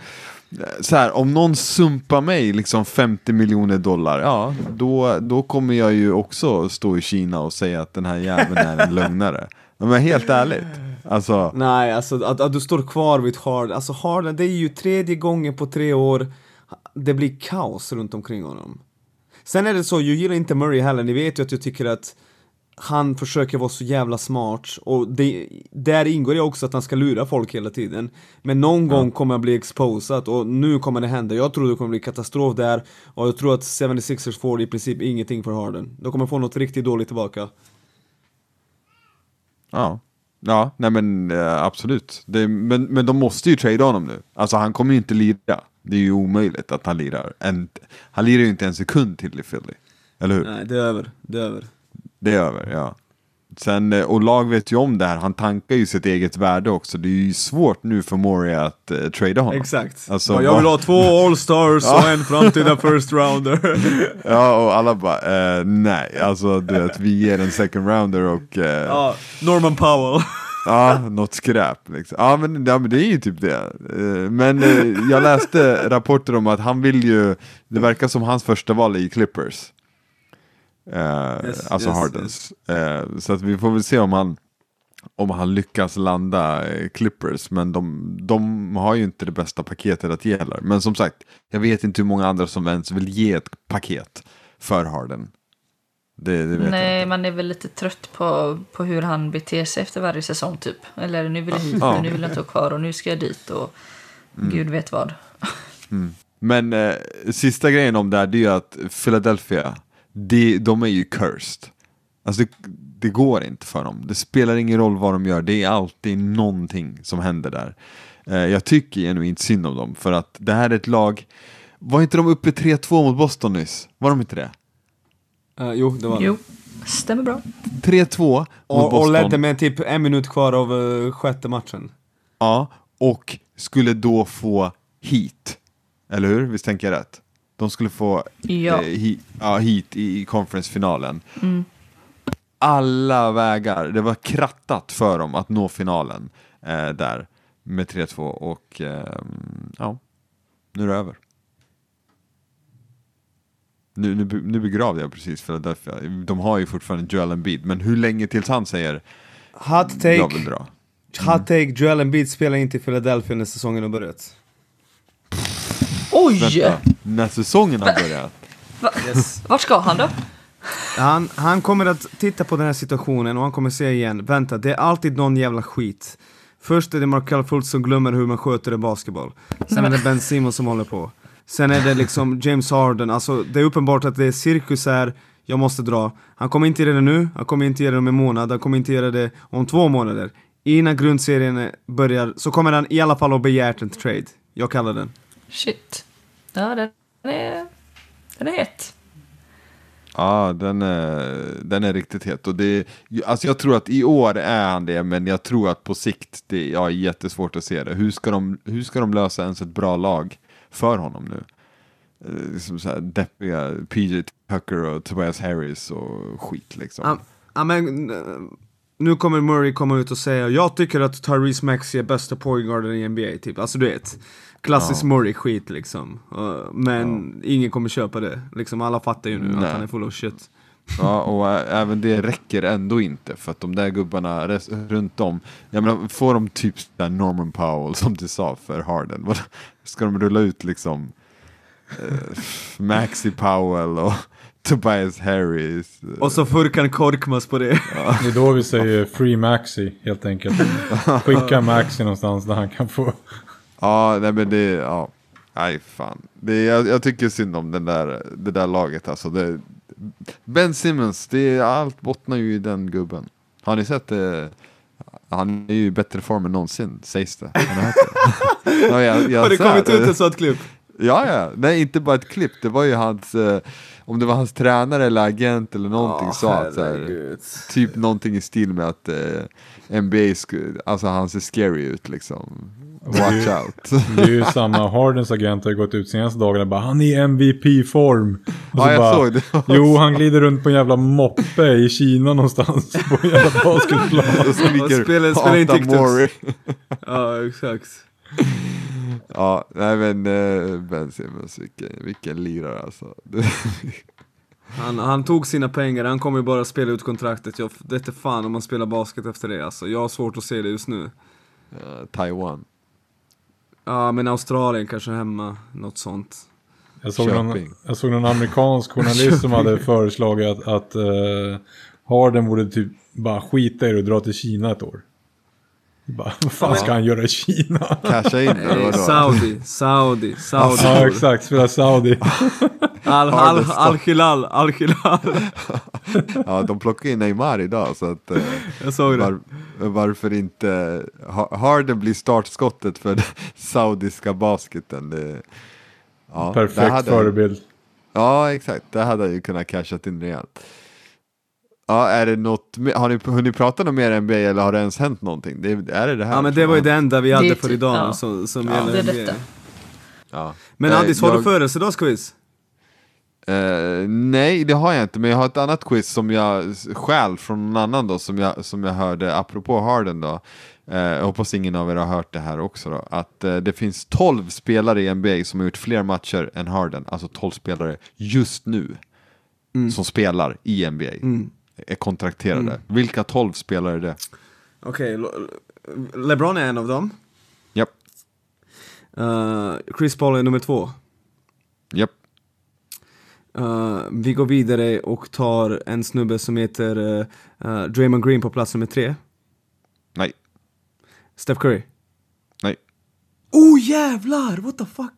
så här, om någon sumpar mig liksom 50 miljoner dollar, ja, då, då kommer jag ju också stå i Kina och säga att den här jäveln är en lögnare. Men helt ärligt, alltså, Nej, alltså att, att du står kvar vid Harden, alltså Harden, det är ju tredje gången på tre år det blir kaos runt omkring honom. Sen är det så, jag gillar inte Murray heller, ni vet ju att jag tycker att han försöker vara så jävla smart och det, där ingår det också att han ska lura folk hela tiden. Men någon gång kommer han bli exposad och nu kommer det hända. Jag tror det kommer bli katastrof där och jag tror att 76ers får i princip ingenting för Harden. De kommer få något riktigt dåligt tillbaka. ja. Ja, nej men eh, absolut. Det, men, men de måste ju trade honom nu. Alltså han kommer ju inte lira. Det är ju omöjligt att han lirar. En, han lirar ju inte en sekund till i Philly. Eller hur? Nej, det är över. Det är över. Det är över, ja. Sen, eh, och lag vet ju om det här, han tankar ju sitt eget värde också. Det är ju svårt nu för Moria att uh, trada honom. Exakt. Alltså, Ja, jag vill ha två All-Stars och en framtida first rounder. Ja, och alla bara, eh, nej, alltså du vet, vi ger en second rounder och eh, ja. ja, Norman Powell. Något skräp. Liksom. Ja, men, ja, men det är ju typ det. Eh, men eh, jag läste rapporter om att han vill ju, det verkar som hans första val är i Clippers. Eh, Yes, alltså yes, Hardens. Eh, så att vi får väl se om han om han lyckas landa Clippers, men de, de har ju inte det bästa paketet att ge heller. Men som sagt, jag vet inte hur många andra som ens vill ge ett paket för Harden. Det, det nej, man är väl lite trött på, på hur han beter sig efter varje säsong typ. Eller nu vill jag hit, Ja. nu vill jag inte vara kvar och nu ska jag dit och gud vet vad. Men eh, sista grejen om det här, det är ju att Philadelphia, de, de är ju cursed. Alltså det, det går inte för dem. Det spelar ingen roll vad de gör, det är alltid någonting som händer där. Eh, jag tycker genuint synd om dem, för att det här är ett lag, var inte de uppe 3-2 mot Boston nyss? Var de inte det? Uh, jo, det var det. Jo, stämmer bra. 3-2 mot Och, och ledde med typ en minut kvar av eh, sjätte matchen. Ja, och skulle då få heat. Eller hur? Visst tänker jag rätt? De skulle få Ja. eh, he, ja, heat i, i conference-finalen. Alla vägar, det var krattat för dem att nå finalen eh, där med 3-2 och eh, ja, nu är det över. Nu, nu, nu begravde jag precis Philadelphia. De har ju fortfarande Joel Embiid, men hur länge tills han säger Hot jag take, vill dra? hot take, Joel Embiid spelar inte i Philadelphia när säsongen har börjat. Oj! Vänta, när säsongen har börjat? Va? Vart ska han då? Han, han kommer att titta på den här situationen och han kommer säga igen, vänta, det är alltid någon jävla skit. Först är det Markel Fultz som glömmer hur man sköter en basketboll. Sen är det Ben Simmons som håller på. Sen är det liksom James Harden, alltså det är uppenbart att det är cirkus här. jag måste dra. Han kommer inte göra det nu, han kommer inte göra det om en månad, han kommer inte göra det om två månader. Innan grundserien börjar så kommer han i alla fall att begärt en trade. Jag kallar den. Shit. Ja, den är, den är het. Ja, den är, den är riktigt het. Och det, alltså jag tror att i år är han det, men jag tror att på sikt, det ja, är jättesvårt att se det. Hur ska, de, hur ska de lösa ens ett bra lag för honom nu? Eh, Liksom så här deppiga PJ Tucker och Tobias Harris och skit liksom. Ja, ja, men eh, nu kommer Murray komma ut och säga Jag tycker att Tyrese Maxey är bästa pointguarden i NBA typ, alltså du vet Klassisk Ja. Murray-skit liksom Uh, Men ingen kommer köpa det, liksom alla fattar ju nu Nej. att han är full of shit Ja, och ä- även det räcker ändå inte för att de där gubbarna runt om, jag menar, får de typ där Norman Powell som du sa för Harden, vad, ska de rulla ut liksom eh, Maxi Powell och Tobias Harris? eh, Och så Furkan Korkmaz på det Det är då vi säger Free Maxi helt enkelt. Skicka Maxi någonstans där han kan få... Ja, nej men det, ja, nej fan. Det, jag, jag tycker synd om den där, det där laget alltså. Det, ben Simmons, det, allt bottnar ju i den gubben. Har ni sett det? Han är ju i bättre form än någonsin, sägs det. Har ni hört det? ja, jag, jag Har det kommit ut ett sånt klipp? Ja, ja. Nej, inte bara ett klipp. Det var ju hans, eh, om det var hans tränare eller agent eller någonting sa att så här, typ någonting i stil med att eh, NBA, alltså han ser scary ut liksom. Watch out. Det är ju samma, Hardens agent har ju gått ut senaste dagarna bara han är i MVP-form. Och så Ja, jag bara, såg det. Jo, han glider runt på en jävla moppe i Kina någonstans på en jävla basketplan. Och skriker spelar- spelar in "Hata TikToks." Ja exakt Ja, nej men eh, Ben Simmons, vilken, vilken lirare alltså. han, han tog sina pengar, han kommer ju bara spela ut kontraktet Jag vet fan om han spelar basket efter det alltså Jag har svårt att se det just nu Eh, Taiwan. Ja men Australien kanske hemma, något sånt Jag såg, någon, jag såg någon amerikansk journalist som hade föreslagit att, att eh, Harden borde typ bara skita i det och dra till Kina ett år. Bara, vad fan ska han göra i Kina? Casha in? Saudi, Saudi, Saudi ja, exakt. Spela Saudi. Al, al, Hardest al Hilal, Al Hilal Ja, de plockade in Neymar idag så att eh, Jag såg det var, varför inte Ha- Harden blir startskottet för den saudiska basketen. Det, ja, Perfekt hade- förebild. Ja, exakt. Där hade han ju kunnat casha in rejält. Ja, är det något, har ni hunnit prata något mer NBA eller har det ens hänt någonting? Det, är det det här? Ja men det var ju det enda vi Det hade typ- för idag ja. som, som Ja. gäller Det är NBA. Ja. Men Eh, Addis, har du jag- födelsedagsquiz? Eh, nej, det har jag inte, men jag har ett annat quiz som jag stjäl från någon annan då, som jag, som jag hörde apropå Harden då. Eh, jag hoppas ingen av er har hört det här också då. Att eh, det finns 12 spelare i NBA som har gjort fler matcher än Harden, alltså 12 spelare just nu. Som spelar i NBA. Är kontrakterade. Vilka 12 spelare är det? Okej, Lo- LeBron är en av dem. Japp, Eh, Chris Paul är nummer två. japp. Eh, vi går vidare och tar en snubbe som heter uh, uh, Draymond Green på plats nummer tre. Nej, Steph Curry. nej. Oh jävlar, what the fuck!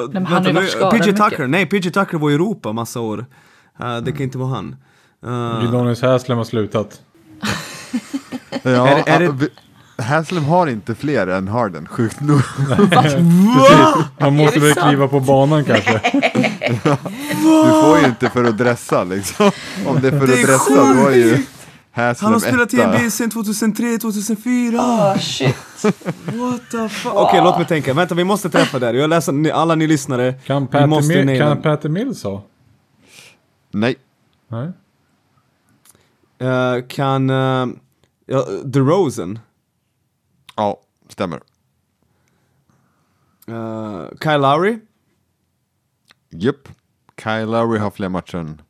Uh, men han har ju varit PJ mycket. Tucker, nej PJ Tucker var i Europa massa år. Eh, det kan inte vara han. Uh, Udonis Haslem har slutat. Ja, Är är det- Haslem har inte fler än Harden, sjukt nog. Han måste väl kliva på banan kanske. Du får ju inte för att dressa liksom. Om det är för Det att är dressa då är ju Haslem han har spelat i. NBA sen 2003, 2004. Ah, shit. What the fuck? Okej, låt mig tänka. Vänta, vi måste träffa där. Jag läser alla ni lyssnare. Kan Mil- Patty Mills ha? Nej, Nej. Eh, kan... Uh, ja, DeRozan. ja, stämmer. Uh, Kyle Lowry. Japp. Kyle Lowry har fler matcher än...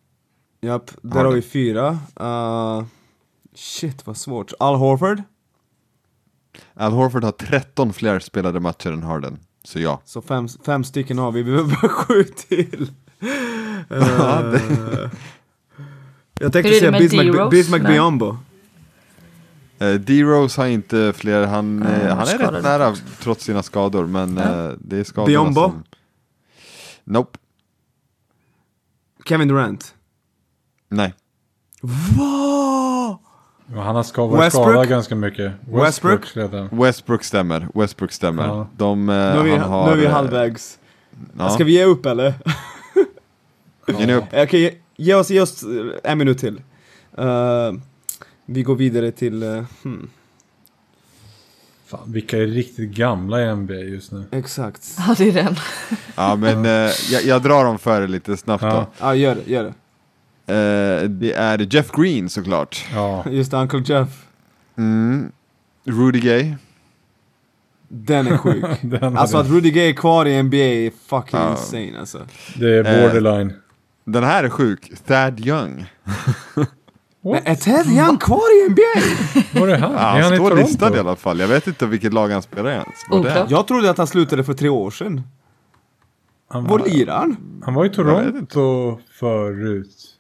Japp, där Harden. har vi fyra. Uh, shit, vad svårt. Al Horford. Al Horford har 13 fler spelade matcher än Harden. Så ja. Så fem, fem stycken har vi. Vi behöver bara sju till. Eh, jag tänkte är säga med Bismack, D-Rose? Bismack Nej. Biombo. Eh, D-Rose har inte fler, han, Ja, eh, han är skadad. rätt nära trots sina skador. Men eh, det är skadorna Biombo? som... Nope. Kevin Durant. Nej. Va? Ja, Han har ska- varit Westbrook? skadad ganska mycket. Westbrook? säga. Westbrook stämmer. Westbrook stämmer. Ja. De, eh, Nu är vi, han har, nu är vi eh, halvvägs. Ja. Ska vi ge upp eller? Ge upp. Okej, ge, ge oss, ge oss eh, en minut till. Eh, vi går vidare till, eh, hmm, Fan, vilka är riktigt gamla i NBA just nu? exakt. Ja, det är den. Ja, men eh, jag, jag drar dem för er lite snabbt Ja. då. Ja, gör det, gör det. Eh, det är Jeff Green såklart. Ja, Just Uncle Jeff. Mm. Rudy Gay. Den är sjuk. den alltså att Rudy Gay är kvar i NBA är fucking Ja. insane alltså. det är Eh, borderline. Den här är sjuk. Thad Young. Men är Ted Young kvar i NBA? Var är han? Ja, är han står listad i alla fall. Jag vet inte vilket lag han spelar i ens. Oklart. Jag trodde att han slutade för tre år sedan. Han Var lirar han? han var i Toronto förut.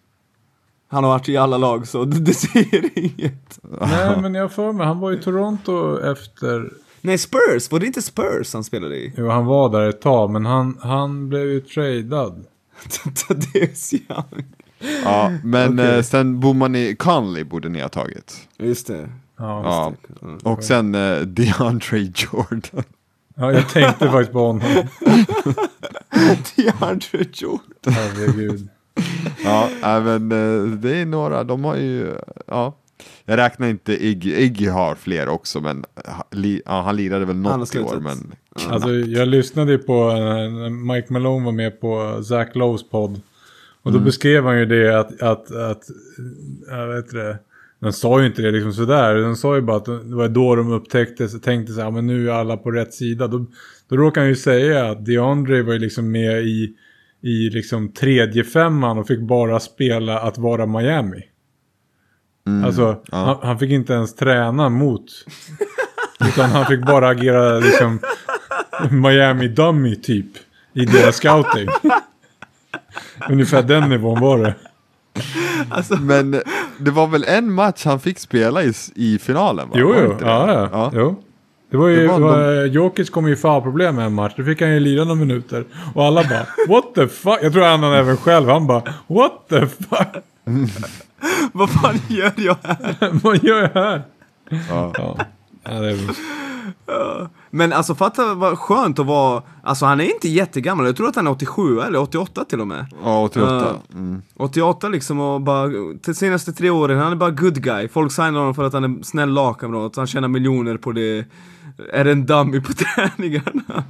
Han har varit i alla lag så det, det säger inget. Nej, men jag för mig, han var i Toronto efter... Nej, Spurs, var det inte Spurs han spelade i? Jo, han var där ett tag, men han, han blev ju tradad. Thaddeus Young. Ja, men Okej. eh, sen bor man i Conley borde ni ha tagit. Just det. Ja, Ja. Mm. Och sen eh, DeAndre Jordan. ja jag tänkte faktiskt på honom. DeAndre Jordan. Herregud. Ja, men eh, det är några, de har ju, ja. Jag räknar inte Iggy, Iggy har fler också men li, ja, han lirade väl något i år men Alltså, jag lyssnade ju på, eh, Mike Malone var med på Zach Lowe's podd. Och då beskrev han ju det att, att, att, jag vet det, den sa ju inte det liksom sådär. Den sa ju bara att det var då de upptäckte, så tänkte så här, men nu är alla på rätt sida. Då, då råkade han ju säga att DeAndre var ju liksom med i, i liksom tredje femman och fick bara spela att vara Miami. alltså, ja. han, han fick inte ens träna mot. utan han fick bara agera liksom Miami Dummy typ. I deras scouting. Ungefär den nivån var det. Men eh, det var väl en match han fick spela i, i finalen va? Jo, Var det jo. inte det? Ja, ja. ja. Jo. Det var ju, Det var det var, Jokic kom ju i foulproblem med en match. Då fick han ju lira några minuter. Och alla bara, what the fuck? Jag tror han han även själv, han bara, what the fuck? Vad fan gör jag här? Vad gör jag här? Ja. Ja. Ja, det är, Men alltså fatta vad skönt att vara, alltså han är inte jättegammal, jag tror att han är 87 eller 88 till och med. Ja, 88. Ja. Mm. 88 liksom och bara, de senaste tre åren, han är bara good guy. Folk signar honom för att han är snäll lagkamrat, han tjänar miljoner på det. Är en dummy på träningarna.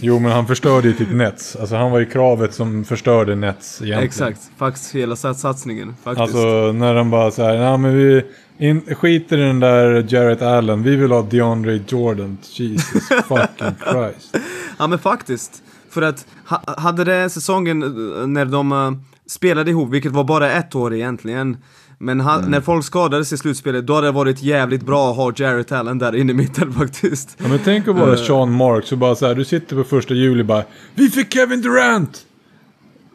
jo, men han förstörde ju typ Nets. Alltså han var ju kravet som förstörde Nets egentligen. Exakt, faktiskt hela sats- satsningen. Faktiskt. Alltså när de bara så här, nej men vi in, skiter i den där Jarrett Allen, vi vill ha DeAndre Jordan. Jesus fucking Christ. Ja men faktiskt. För att ha, hade det säsongen eh, när de eh, spelade ihop, vilket var bara ett år egentligen. Men ha, när folk skadades i slutspelet, då hade det varit jävligt bra att ha Jarrett Allen där inne i mitten faktiskt. Ja, men tänk att vara Sean Marks och bara så här, du sitter på första juli bara Vi fick Kevin Durant!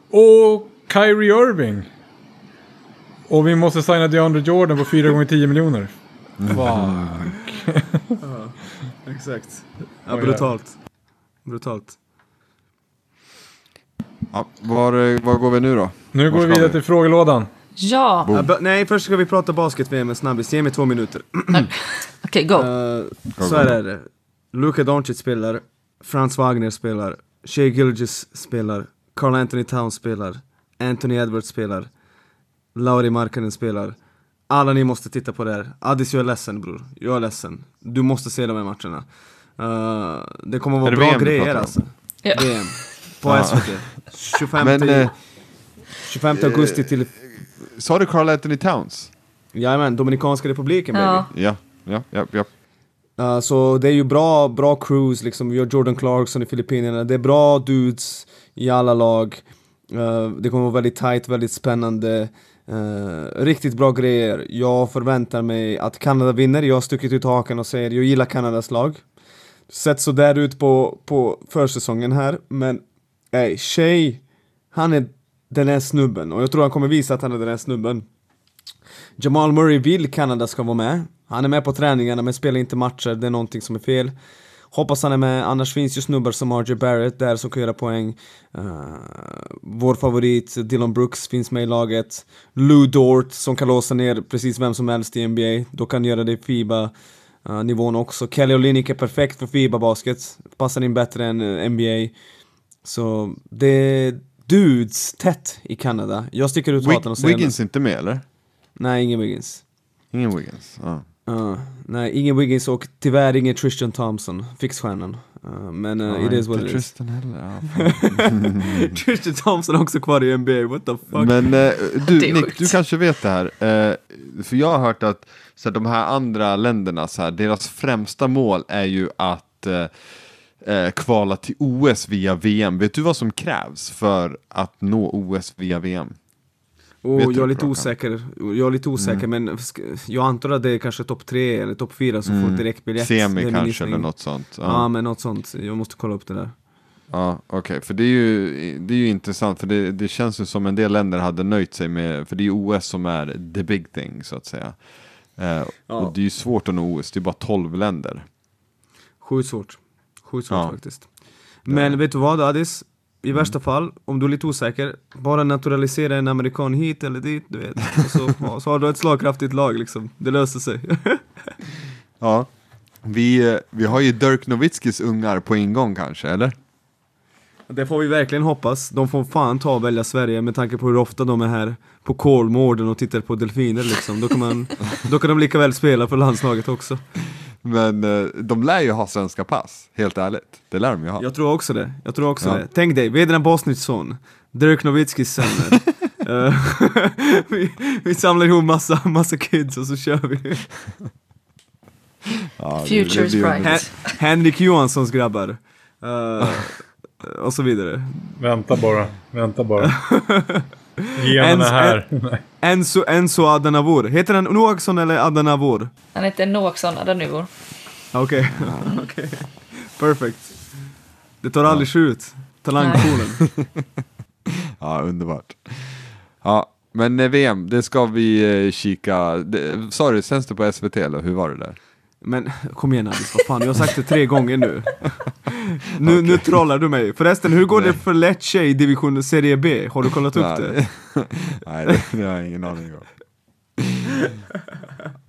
Och Kyrie Irving! Och vi måste signa DeAndre Jordan på 4 gånger 10 miljoner. Fuck. Exakt. Ja, brutalt. Brutalt. Ja, var, eh, var går vi nu då? Nu går vi vidare vi? till frågelådan. Ja, b- nej, först ska vi prata basket-VM en snabbis. Ge mig två minuter. okej go. Eh, så här är det. Luka Doncic spelar, Franz Wagner spelar, Shea Gilgis spelar, Carl Anthony Towns spelar, Anthony Edwards spelar, Lauri Markkanen spelar. Alla ni måste titta på det här. Addis, jag är ledsen bror. Jag är ledsen. Du måste se de här matcherna. Eh, det kommer att vara bra VM grejer alltså. Ja. VM. På SVT. 25, Men, eh, 25 augusti till... Sa du Carl Anthony Towns? Jajamän, Dominikanska republiken baby. Ja. Ja, ja, ja, ja. Uh, så det är ju bra, bra crews liksom. Vi har Jordan Clarkson i Filippinerna. Det är bra dudes i alla lag. Uh, det kommer vara väldigt tight, väldigt spännande. Uh, riktigt bra grejer. Jag förväntar mig att Kanada vinner. Jag har stuckit ut hakan och säger jag gillar Kanadas lag. Sett så där ut på, på försäsongen här, men ey, Shea, han är den här snubben och jag tror han kommer visa att han är den här snubben. Jamal Murray vill Kanada ska vara med. Han är med på träningarna men spelar inte matcher, det är någonting som är fel. hoppas han är med, annars finns ju snubbar som RJ Barrett där som kan göra poäng. Uh, vår favorit Dylan Brooks finns med i laget. Lou Dort som kan låsa ner precis vem som helst i NBA, då kan göra det i FIBA. Uh, eh, nivån också. Kelly Olynyk är perfekt för FIBA-basket, passar in bättre än eh, uh, NBA. Så det dudes tätt i Kanada. Jag sticker ut hatten och säger... Wiggins är inte med eller? Nej, ingen Wiggins. Ingen Wiggins? Ah. Uh, nej, ingen Wiggins och tyvärr ingen Tristan Thompson, fixstjärnan. Uh, men uh, it is what it is. Tristan heller. Tristan Thompson är också kvar i NBA, what the fuck. Men uh, du Nick, du kanske vet det här. Uh, för jag har hört att så här, de här andra länderna, så här, deras främsta mål är ju att uh, kvala till OS via VM. Vet du vad som krävs för att nå OS via VM? Och jag är lite osäker, jag är lite osäker mm. men jag antar att det är kanske topp tre eller topp fyra som mm. får direktbiljett. Semi kanske eller något sånt. Ja. ja. men något sånt, jag måste kolla upp det där. Ja, okej, okay. för det är, ju, det är ju intressant för det, det känns ju som en del länder hade nöjt sig med, för det är ju OS som är the big thing så att säga. Eh, ja. Och det är ju svårt att nå OS, det är bara 12 länder. Sjukt svårt, sjukt svårt ja. faktiskt. Men vet du vad Adis? I värsta mm. fall, om du är lite osäker, bara naturalisera en amerikan hit eller dit, du vet. Så, så har du ett slagkraftigt lag liksom. Det löser sig. ja. Vi, vi har ju Dirk Nowitzkis ungar på ingång kanske, eller? Det får vi verkligen hoppas. De får fan ta och välja Sverige med tanke på hur ofta de är här på Kolmården och tittar på delfiner liksom. Då kan, man, då kan de lika väl spela för landslaget också. Men eh, de lär ju ha svenska pass, helt ärligt. Det lär de ju ha. Jag tror också det. Jag tror också ja. det. Tänk dig, Vedran Bosnitsson, Dirk Nowitzkis söner. Eh, vi, vi samlar ihop massa, massa kids och så kör vi. ja, Futures bright. Henrik Johanssons grabbar. Uh, och så vidare. Vänta bara, vänta bara. Generna här. Enzo, Enzo Adanavur. Heter han Noaksson eller Adanavur? Han heter Noaksson Adanavur. Okej, okay. okay. Perfect. Det tar aldrig slut. Talangpoolen. ja, underbart. Ja, men eh, VM, det ska vi eh, kika. Sa du, sänds det på SVT eller hur var det där? Men kom igen Alice, vad fan, jag har sagt det tre gånger nu. nu, okay. nu trollar du mig. Förresten, hur går Nej. det för Lecce i division Serie B? Har du kollat upp det? Nej, det, det har jag ingen aning om.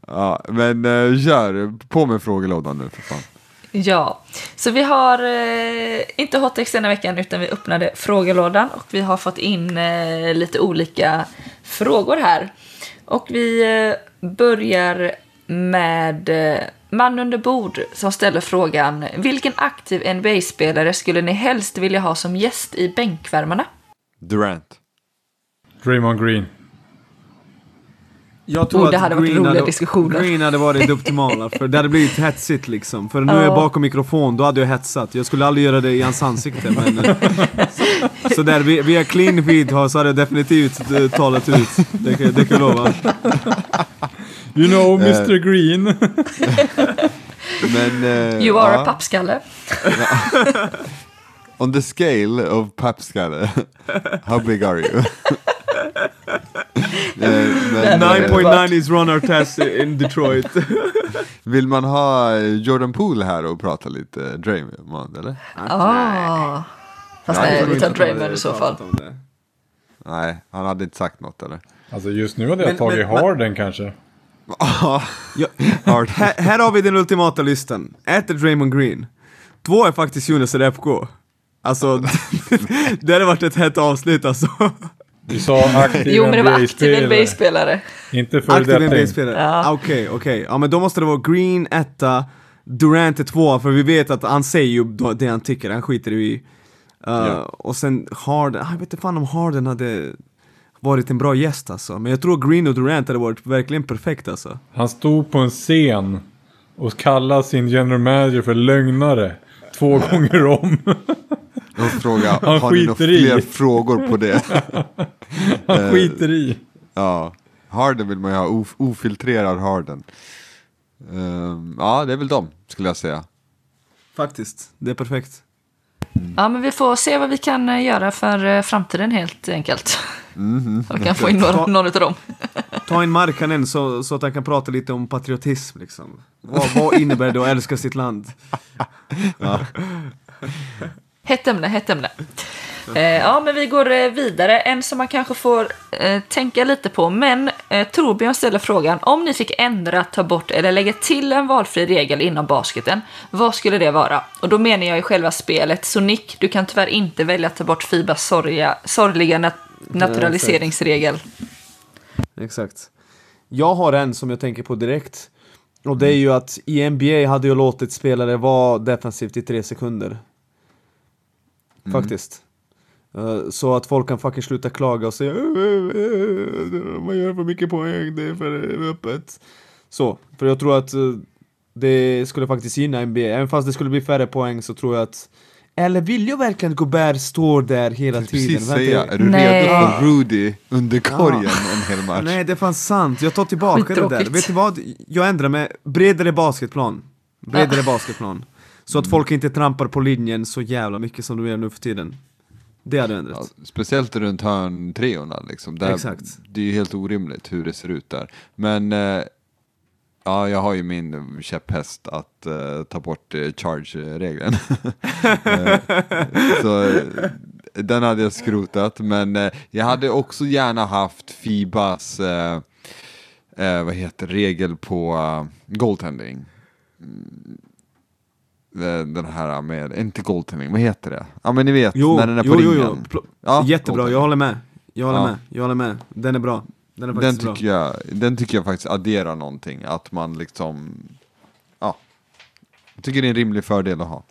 ja, men uh, kör, på med frågelådan nu för fan. Ja, så vi har eh, inte hottext denna veckan utan vi öppnade frågelådan och vi har fått in eh, lite olika frågor här. Och vi eh, börjar med eh, man under bord som ställer frågan Vilken aktiv NBA-spelare skulle ni helst vilja ha som gäst i bänkvärmarna? Durant. Draymond Green. Jag tror oh, det hade varit roliga hade, diskussioner. Green hade varit det optimala, för det hade blivit hetsigt liksom. För nu är jag bakom mikrofon, då hade jag hetsat. Jag skulle aldrig göra det i hans ansikte, men... så, så där, via clean feed så hade jag definitivt uh, talat ut. Det, det kan jag lova. You know Mr Green. Men, uh, you are ja. a pappskalle. On the scale of pappskalle, how big are you? 9.9 is Ron Artest in Detroit. Vill man ha Jordan Poole här och prata lite Draymond eller? Ah. Fast nej, vi tar Draymond i så fall. Nej, han hade inte sagt något eller? Alltså just nu hade jag men, tagit men, Harden kanske. Ja, här, här, har vi den ultimata listan. Ett är Draymond Green. Två är faktiskt Jonas Repko. Alltså, det hade varit ett hett avslut alltså. Du sa aktiv Jo men det var aktiv NBA-spelare. Inte för Aktiv NBA-spelare? Ah, okej, ja. okej. Okay, okay. Ja men då måste det vara Green etta, Durant är tvåa, för vi vet att han säger ju det han tycker, han skiter i. Uh, ja. Och sen Harden, jag vet inte fan om Harden hade varit en bra gäst alltså. Men jag tror Green och Durant hade varit verkligen perfekt alltså. Han stod på en scen och kallade sin general manager för lögnare. Två gånger om. Och fråga, Han har ni några fler i. frågor på det? Han eh, skiter i. Ja, Harden vill man ju ha, of ofiltrerad Harden. Um, ja, det är väl dem, skulle jag säga. Faktiskt, det är perfekt. Mm. Ja, men vi får se vad vi kan eh, göra för eh, framtiden helt enkelt. Mm vi kan få in några, någon av dem. ta in Markkanen så, så att han kan prata lite om patriotism liksom. Vad, vad innebär det att älska sitt land? Hett ämne, hett ämne. Eh, ja, men vi går eh, vidare. En som man kanske får eh, tänka lite på. Men eh, Torbjörn ställer frågan, om ni fick ändra, ta bort eller lägga till en valfri regel inom basketen, vad skulle det vara? Och då menar jag i själva spelet. Så Nick, du kan tyvärr inte välja att ta bort Fibas sorgliga, sorgliga naturaliseringsregel. Exakt. Jag har en som jag tänker på direkt. Och det är ju att i NBA hade jag låtit spelare vara defensivt i tre sekunder. Faktiskt. Eh, så att folk kan fucking sluta klaga och säga "Eh, man gör för mycket poäng, det är för öppet. Så, för jag tror att eh, det skulle faktiskt gynna NBA. Även fast det skulle bli färre poäng så tror jag att eller vill jag verkligen att Gobert står där hela tiden? Precis säga, är du Nej. redo för Rudy under korgen Ja. en hel match? Nej, det är fan sant. Jag tar tillbaka det där. Vet du vad? Jag ändrar med bredare basketplan. Bredare basketplan. Så att folk inte trampar på linjen så jävla mycket som de gör nu för tiden. Det hade ändrat. Ja, speciellt runt hörntreorna liksom. Där, Exakt. Det är ju helt orimligt hur det ser ut där. Men eh, ja, jag har ju min käpphäst att eh, ta bort eh, charge-regeln. Eh, så den hade jag skrotat, men eh, jag hade också gärna haft Fibas eh, eh, vad heter regel på uh, goaltending. Mm, Den här med, inte goaltending, vad heter det? Ja men ni vet, Jo, när den är på jo, jo, ringen. jo. Pl- Ja, Jättebra, goaltending. jag håller med. Jag håller Ja. med, jag håller med. Den är bra. Den är Den bra. tycker, jag, den tycker jag faktiskt adderar någonting, att man liksom, ja. Jag tycker det är en rimlig fördel att ha.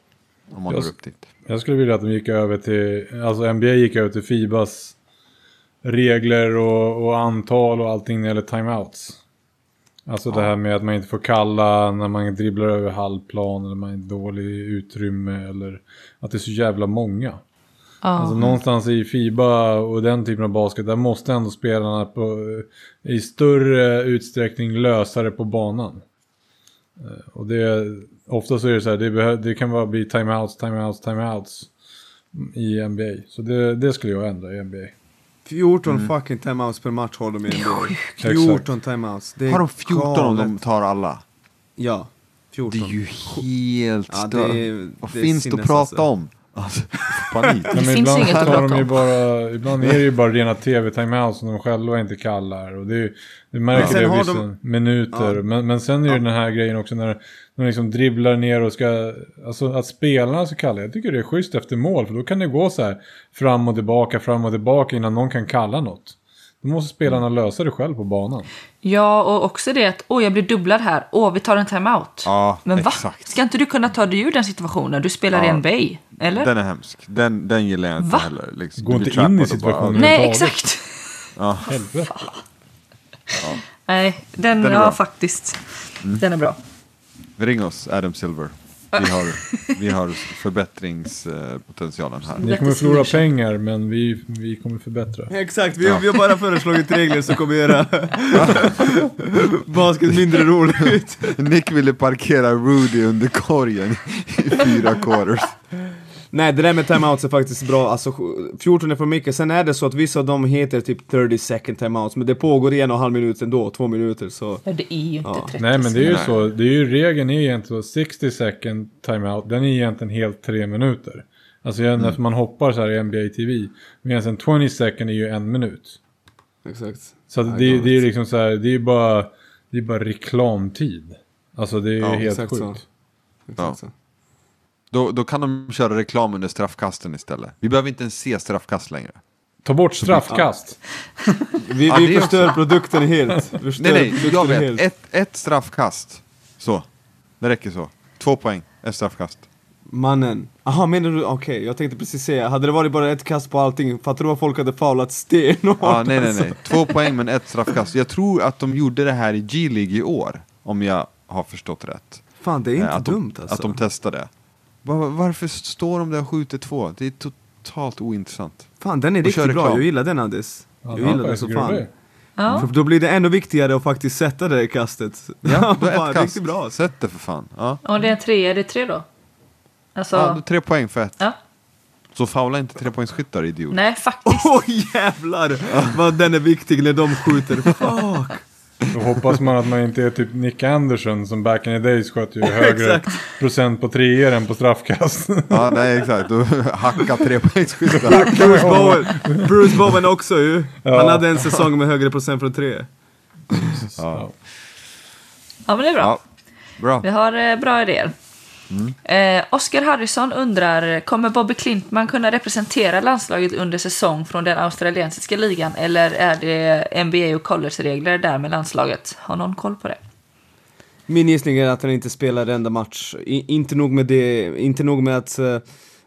Om man Jag- går upp dit. Jag skulle vilja att de gick över till, alltså NBA gick över till Fibas regler och, och antal och allting när det gäller timeouts. Alltså det här med att man inte får kalla när man dribblar över halvplan eller man är dålig i utrymme eller att det är så jävla många. Ja. Alltså någonstans i Fiba och den typen av basket, där måste ändå spelarna på, i större utsträckning lösa det på banan. Eh, Och det, ofta så är det så här, det, behö, det kan bara bli timeouts, timeouts, timeouts i NBA. Så det, det skulle jag ändra i NBA. 14 Mm. fucking timeouts per match har de i NBA. 14 timeouts. Det är Har de 14 om de galet. tar alla? Ja, 14. Det är ju helt Ja, det stört. är- Vad finns det att prata alltså. om? Alltså, panik. Ja, men finns ibland inget tar de ju bara, ibland är det ju bara rena tv-timeouts som de själva inte kallar. Och det, är- du märker sen det vissa de- minuter. Ja. Men, men sen är det den här grejen också när när de liksom dribblar ner och ska... Alltså att spelarna ska kalla. Jag tycker det är schysst efter mål. För då kan det gå så här fram och tillbaka, fram och tillbaka innan någon kan kalla något. Då måste spelarna Mm. lösa det själv på banan. Ja, och också det att åh, jag blir dubblad här. Åh, vi tar en timeout. Ja, Men va? exakt. Ska inte du kunna ta dig ur den situationen? Du spelar i Ja. NBA, eller? Den är hemsk. Den, den gillar jag inte Va? heller. Liksom, Gå inte in i situationen. Nej, exakt. Ja. Helvete. Nej, den, Den är ja bra. Mm. faktiskt. Den är bra. Ring oss, Adam Silver. Vi har, vi har förbättringspotentialen här. Ni kommer förlora pengar men vi, vi kommer förbättra. Exakt, vi, vi har bara föreslagit regler som kommer göra basket mindre roligt. Nick ville parkera Rudy under korgen i fyra quarters. Nej, det där med timeouts är faktiskt bra. Alltså 14 är för mycket. Sen är det så att vissa av dem heter typ 30 second timeouts, men det pågår i en och en halv minut ändå, två minuter så... Ja, det är ju inte Ja. 30 Nej men det är ju så. Det är ju regeln är egentligen så 60 second timeout. Den är egentligen helt tre minuter. Alltså mm. när man hoppar så här i NBA TV. Medan en 20 second är ju en minut. Exakt. Så att det, det är liksom så här. Det är bara, det är bara reklamtid. Alltså det är ju Ja, helt exakt sjukt. så. Exakt Ja. så. Då, då kan de köra reklam under straffkasten istället. Vi behöver inte ens se straffkast längre. Ta bort straffkast. Vi, vi förstör också- produkten helt. Förstör Nej, nej, jag vet. helt. Ett, ett straffkast. Så. Det räcker så. Två poäng, ett straffkast. Mannen. Aha, menar du? Okej, jag tänkte precis säga, hade det varit bara ett kast på allting, fattar du vad folk hade faulat stenhårt? Ja, nej, nej, alltså? nej. Två poäng men ett straffkast. Jag tror att de gjorde det här i G-League i år. Om jag har förstått rätt. Fan, det är inte Eh, att de, dumt alltså. Att de testade. Var, varför står de där och skjuter två? Det är totalt ointressant. Fan, den är Och kör riktigt bra. Jag gillar den Andis. Ja, Jag det gillar den så fan. Ja. För då blir det ännu viktigare att faktiskt sätta det kastet. Ja, ett kast. Riktigt bra. Sätt det för fan. Ja. Och det är tre, är det tre då? Alltså, Ja, då tre poäng för ett. ja. Så faula inte trepoängsskyttar, idiot. Nej, faktiskt. Åh jävlar! Vad den är viktig när de skjuter. Fuck! Då hoppas man att man inte är typ Nick Anderson som back in the days sköt ju högre procent på treor än på straffkast. Ja, nej exakt. Du hacka trepoängsskyttar. Bruce Bowen, Bruce Bowen också ju. Han Ja. hade en säsong med högre procent från tre. Ja. Ja, men det är bra. Ja. Bra. Vi har eh, bra idéer. Eh, Oscar Harrison undrar, kommer Bobby Klintman kunna representera landslaget under säsong från den australiensiska ligan? Eller är det NBA och college-regler där med landslaget? Har någon koll på det? Min gissning är att han inte spelar enda match. I, inte nog med det, inte nog med att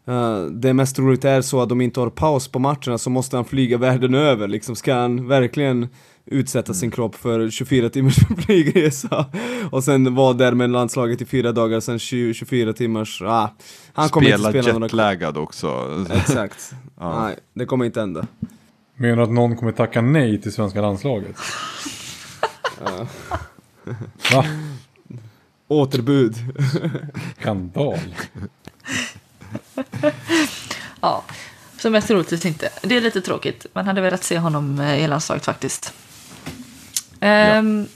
uh, det mest roligt är så att de inte har paus på matcherna så måste han flyga världen över. Liksom ska han verkligen utsätta sin kropp för 24 timmars flygresa och sen vara där med landslaget i fyra dagar, sen 20, 24 timmars, ah, han kommer Spela inte spela några jetlaggad också. Exakt. Ja. Nej, det kommer inte hända. Menar du att någon kommer tacka nej till svenska landslaget? Va? Återbud. Skandal. Ja, så mest troligtvis inte. Det är lite tråkigt. Man hade velat se honom eh, i landslaget faktiskt. Um,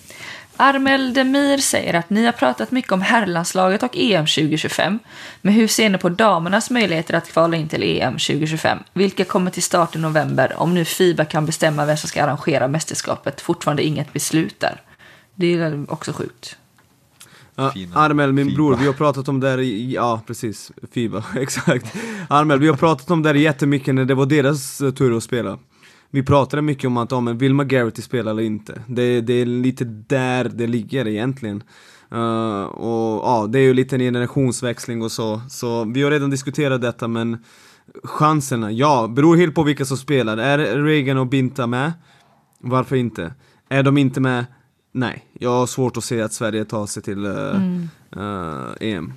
Armel Demir säger att ni har pratat mycket om herrlandslaget och EM 2025. Men hur ser ni på damernas möjligheter att kvala in till EM 2025? Vilka kommer till start i november om nu Fiba kan bestämma vem som ska arrangera mästerskapet? Fortfarande inget beslut där. Det är också sjukt. Ja, Armel, min Fiba. bror, vi har pratat om det här i, ja precis, Fiba, exakt. Armel, vi har pratat om det här jättemycket när det var deras tur att spela. Vi pratade mycket om att, ja men vill Magarity spela eller inte? Det, det är lite där det ligger egentligen. Uh, och ja, det är ju lite en generationsväxling och så, så vi har redan diskuterat detta men chanserna, ja, beror helt på vilka som spelar. Är Reagan och Binta med? Varför inte? Är de inte med? Nej, jag har svårt att se att Sverige tar sig till uh, mm. uh, EM.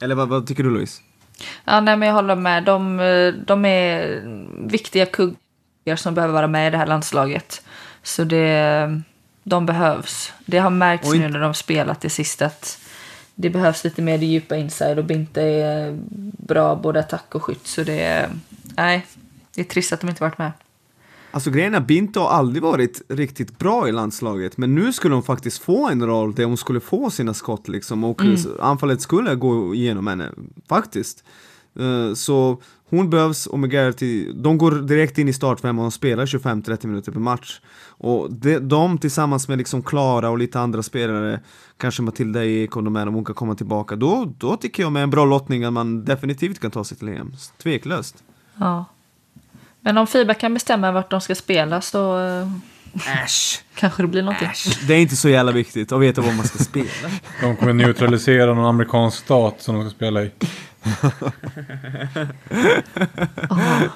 Eller vad, vad tycker du Louise? Ja, nej, men jag håller med. De, de är viktiga kuggar som behöver vara med i det här landslaget. Så det, de behövs. Det har märkts in- nu när de spelat det sista att det behövs lite mer djupa inside och Binte är bra både attack och skytt. Så det nej, det är trist att de inte varit med. Alltså grejen är, Binto har aldrig varit riktigt bra i landslaget, men nu skulle hon faktiskt få en roll där hon skulle få sina skott liksom och anfallet skulle gå igenom henne, faktiskt. Eh, så hon behövs och McGarrity, de går direkt in i startfem och de spelar 25-30 minuter per match. Och de, de tillsammans med liksom Klara och lite andra spelare, kanske Matilda Ek och de här, om hon kan komma tillbaka, då, då tycker jag med en bra lottning att man definitivt kan ta sig till EM. Tveklöst. Ja. Men om Fiba kan bestämma vart de ska spela så eh, Äsch! kanske det blir någonting. Det är inte så jävla viktigt att veta var man ska spela. De kommer neutralisera någon amerikansk stat som de ska spela i.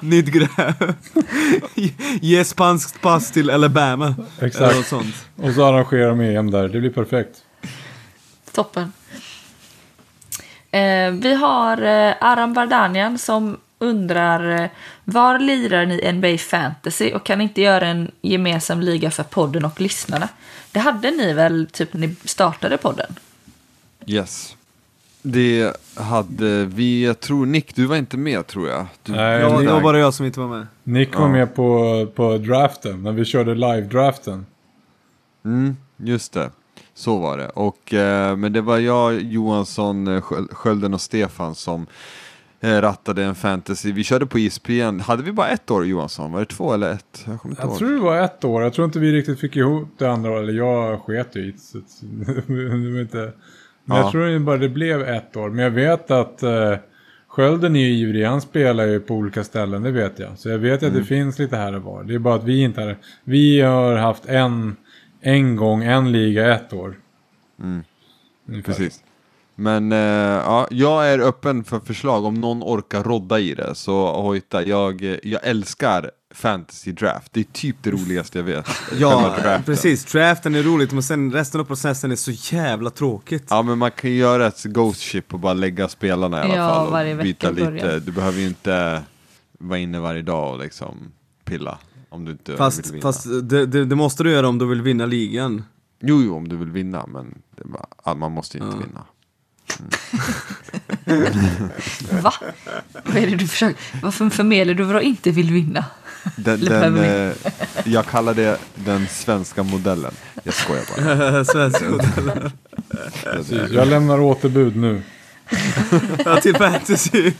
Nytt gräv. Ge spanskt pass till Alabama. Exakt. Och så arrangerar de EM där. Det blir perfekt. Toppen. Eh, vi har eh, Aram Vardanian som undrar eh, var lirar ni NBA Fantasy och kan inte göra en gemensam liga för podden och lyssnarna? Det hade ni väl typ när ni startade podden? Yes. Det hade vi, jag tror Nick, du var inte med tror jag. Du, Nej, Ja, Nick- det var bara jag som inte var med. Nick var Ja. med på, på draften. När vi körde live-draften. Mm, just det. Så var det. Och, eh, men det var jag, Johansson, eh, Sköl- Skölden och Stefan som eh, rattade en fantasy. Vi körde på E ISPN. Hade vi bara ett år Johansson? Var det två eller ett? Jag kommer inte Jag ihåg. tror det var ett år. Jag tror inte vi riktigt fick ihop det andra. Eller jag sket ju i det. Men Ja. jag tror bara det blev ett år. Men jag vet att uh, Skölden är ju ivrig. Han spelar ju på olika ställen. Det vet jag. Så jag vet Mm. att det finns lite här och var. Det är bara att vi inte har... Vi har haft en, en gång en liga ett år. Mm. Precis. Men eh, ja, jag är öppen för förslag om någon orkar rodda i det. Så hojta, jag, eh, jag älskar fantasy draft. Det är typ det roligaste jag vet. Ja, draften. precis. Draften är roligt, men sen resten av processen är så jävla tråkigt. Ja men man kan ju göra ett ghost ship och bara lägga spelarna i alla Ja, fall. Och varje vecka byta lite. börja. Du behöver ju inte vara inne varje dag och liksom pilla. Om du inte Fast, vill vinna. fast det, det, det måste du göra om du vill vinna ligan. Jo, jo, om du vill vinna, men bara, man måste ju inte Ja. vinna. Va? Vad är det du försöker... Varför förmedlar du vad du inte vill vinna? Den, den, eh, jag kallar det den svenska modellen. Jag skojar bara. Svensk hotell. Precis. Jag lämnar återbud nu. Ja, till fantasy.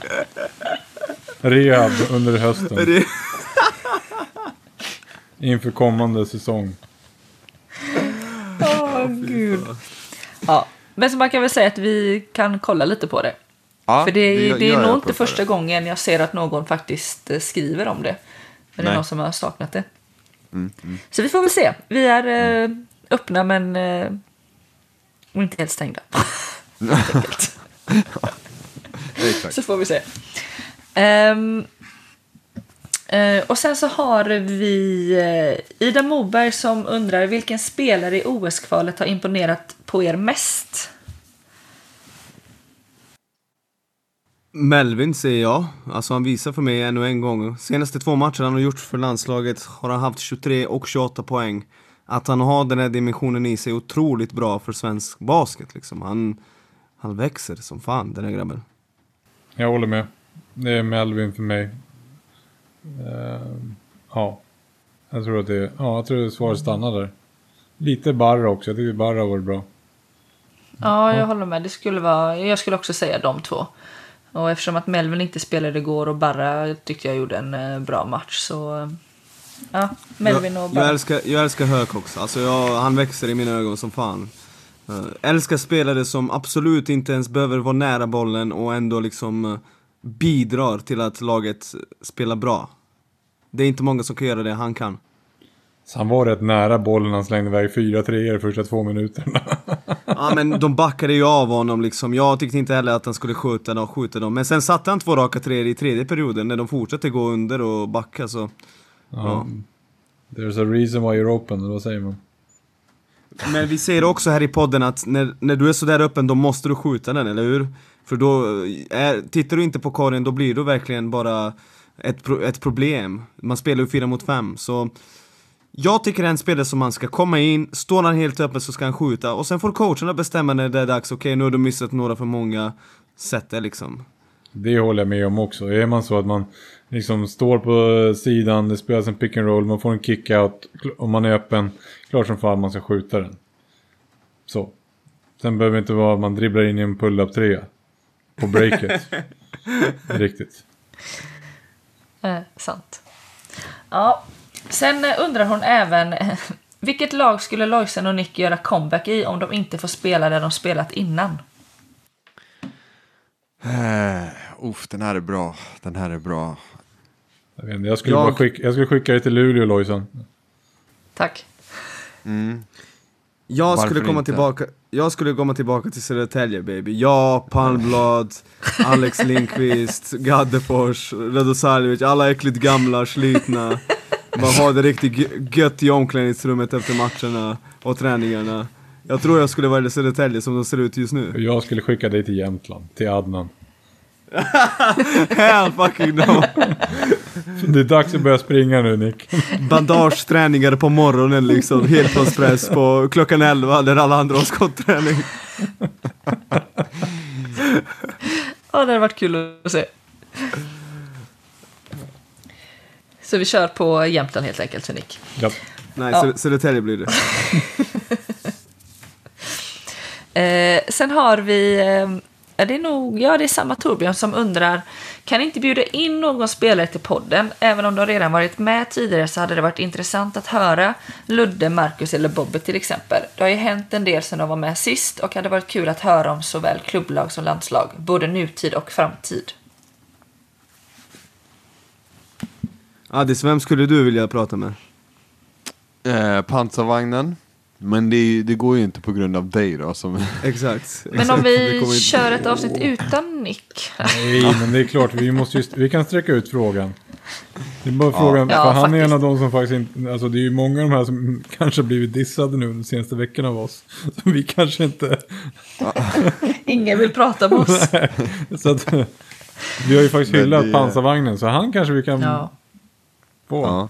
Rehab under hösten. Det- Inför kommande säsong. Åh, gud. Ja, men så man kan väl säga att vi kan kolla lite på det. Ja, För det, är- det gör är nog inte för första gången jag ser att någon faktiskt eh, skriver om det. Men det är Nej. någon som har saknat det. Mm, Så vi får väl se. Vi är eh, öppna men eh, inte helt stängda. Helt enkelt. Så får vi se. Ehm, eh, och sen så har vi eh, Ida Moberg som undrar vilken spelare i OS-kvalet har imponerat på er mest? Melvin säger jag. Alltså han visar för mig ännu en gång. Senaste två matcherna han har gjort för landslaget har han haft 23 och 28 poäng. Att han har den här dimensionen i sig är otroligt bra för svensk basket liksom. Han, han växer som fan den här grabben. Jag håller med. Det är Melvin för mig. Ehm, ja. Jag tror att det ja, jag tror att svaret stannar där. Lite Barra också. Jag tycker Barra var bra. Ja, jag håller med. Det skulle vara, jag skulle också säga de två. Och eftersom att Melvin inte spelade igår och Barra tyckte jag gjorde en eh, bra match så... eh, Ja, Melvin och jag, Barra. jag, älskar, jag älskar Höök också. Alltså jag, han växer i mina ögon som fan. Uh, älskar spelare som absolut inte ens behöver vara nära bollen och ändå liksom bidrar till att laget spelar bra. Det är inte många som kan göra det han kan. Så han var rätt nära bollen. Han slängde iväg fyra treor första två minuterna. Ja men de backade ju av honom liksom. Jag tyckte inte heller att han skulle skjuta dem, skjuta dem. Men sen satte han två raka treor i tredje perioden när de fortsatte gå under och backa så. ja. There's a reason why you're open, eller vad säger man? Men vi säger också här i podden att när, när du är sådär öppen då måste du skjuta den, eller hur? För då, är, tittar du inte på korgen då blir du verkligen bara ett, pro, ett problem. Man spelar ju fyra mot fem så jag tycker det är en spelare som man ska komma in, står han helt öppen så ska han skjuta och sen får coacherna bestämma när det är dags, okej nu har du missat några för många sätt det liksom. Det håller jag med om också. Är man så att man liksom står på sidan, det spelas en pick and roll, man får en kick-out, om man är öppen, klart som fan man ska skjuta den. Så. Sen behöver det inte vara att man dribblar in i en pull-up trea på breaket. Riktigt. Eh, sant. Ja, sen eh, undrar hon även vilket lag skulle Lojsan och Nick göra comeback i om de inte får spela där de spelat innan? Eh, uff, den här är bra. Den här är bra. Jag, vet inte, jag, skulle Jag- bara skicka, jag skulle skicka det till Luleå, Lojsan. Tack. Mm. Jag Varför skulle komma inte? tillbaka, jag skulle komma tillbaka till Södertälje baby. Jag, Palmblad, Alex Lindqvist, Gaddefors, Radosavljevic, alla äckligt gamla, slitna. Bara ha det riktigt gö- gött i omklädningsrummet efter matcherna och träningarna. Jag tror jag skulle vara i Södertälje som de ser ut just nu. Jag skulle skicka dig till Jämtland, till Adnan. Hell fucking no! Det är dags att börja springa nu, Nick. Bandageträningar på morgonen liksom, helpåspress på klockan 11 där alla andra har skotträning. Ja, det hade varit kul att se. Så vi kör på Jämtland helt enkelt för Nick. Ja. Nej, Ja. Sö- Södertälje blir det. Eh, sen har vi, eh, det är nog, ja det är samma Torbjörn som undrar, kan ni inte bjuda in någon spelare till podden? Även om de redan varit med tidigare så hade det varit intressant att höra Ludde, Marcus eller Bobby till exempel. Det har ju hänt en del sedan de var med sist och hade varit kul att höra om såväl klubblag som landslag, både nutid och framtid. Adis, vem skulle du vilja prata med? Eh, pansarvagnen. Men det, det går ju inte på grund av dig då. Som, Exakt. Men om vi kör ett avsnitt utan Nick? Nej, men det är klart, vi, måste just, vi kan sträcka ut frågan. Det är bara frågan, Ja, för han är en faktiskt. av de som faktiskt inte, alltså det är ju många av de här som kanske har blivit dissade nu de senaste veckorna av oss. Så vi kanske inte, Ingen vill prata med oss. så att vi har ju faktiskt hyllat det- pansarvagnen, så han kanske vi kan Ja på. ja.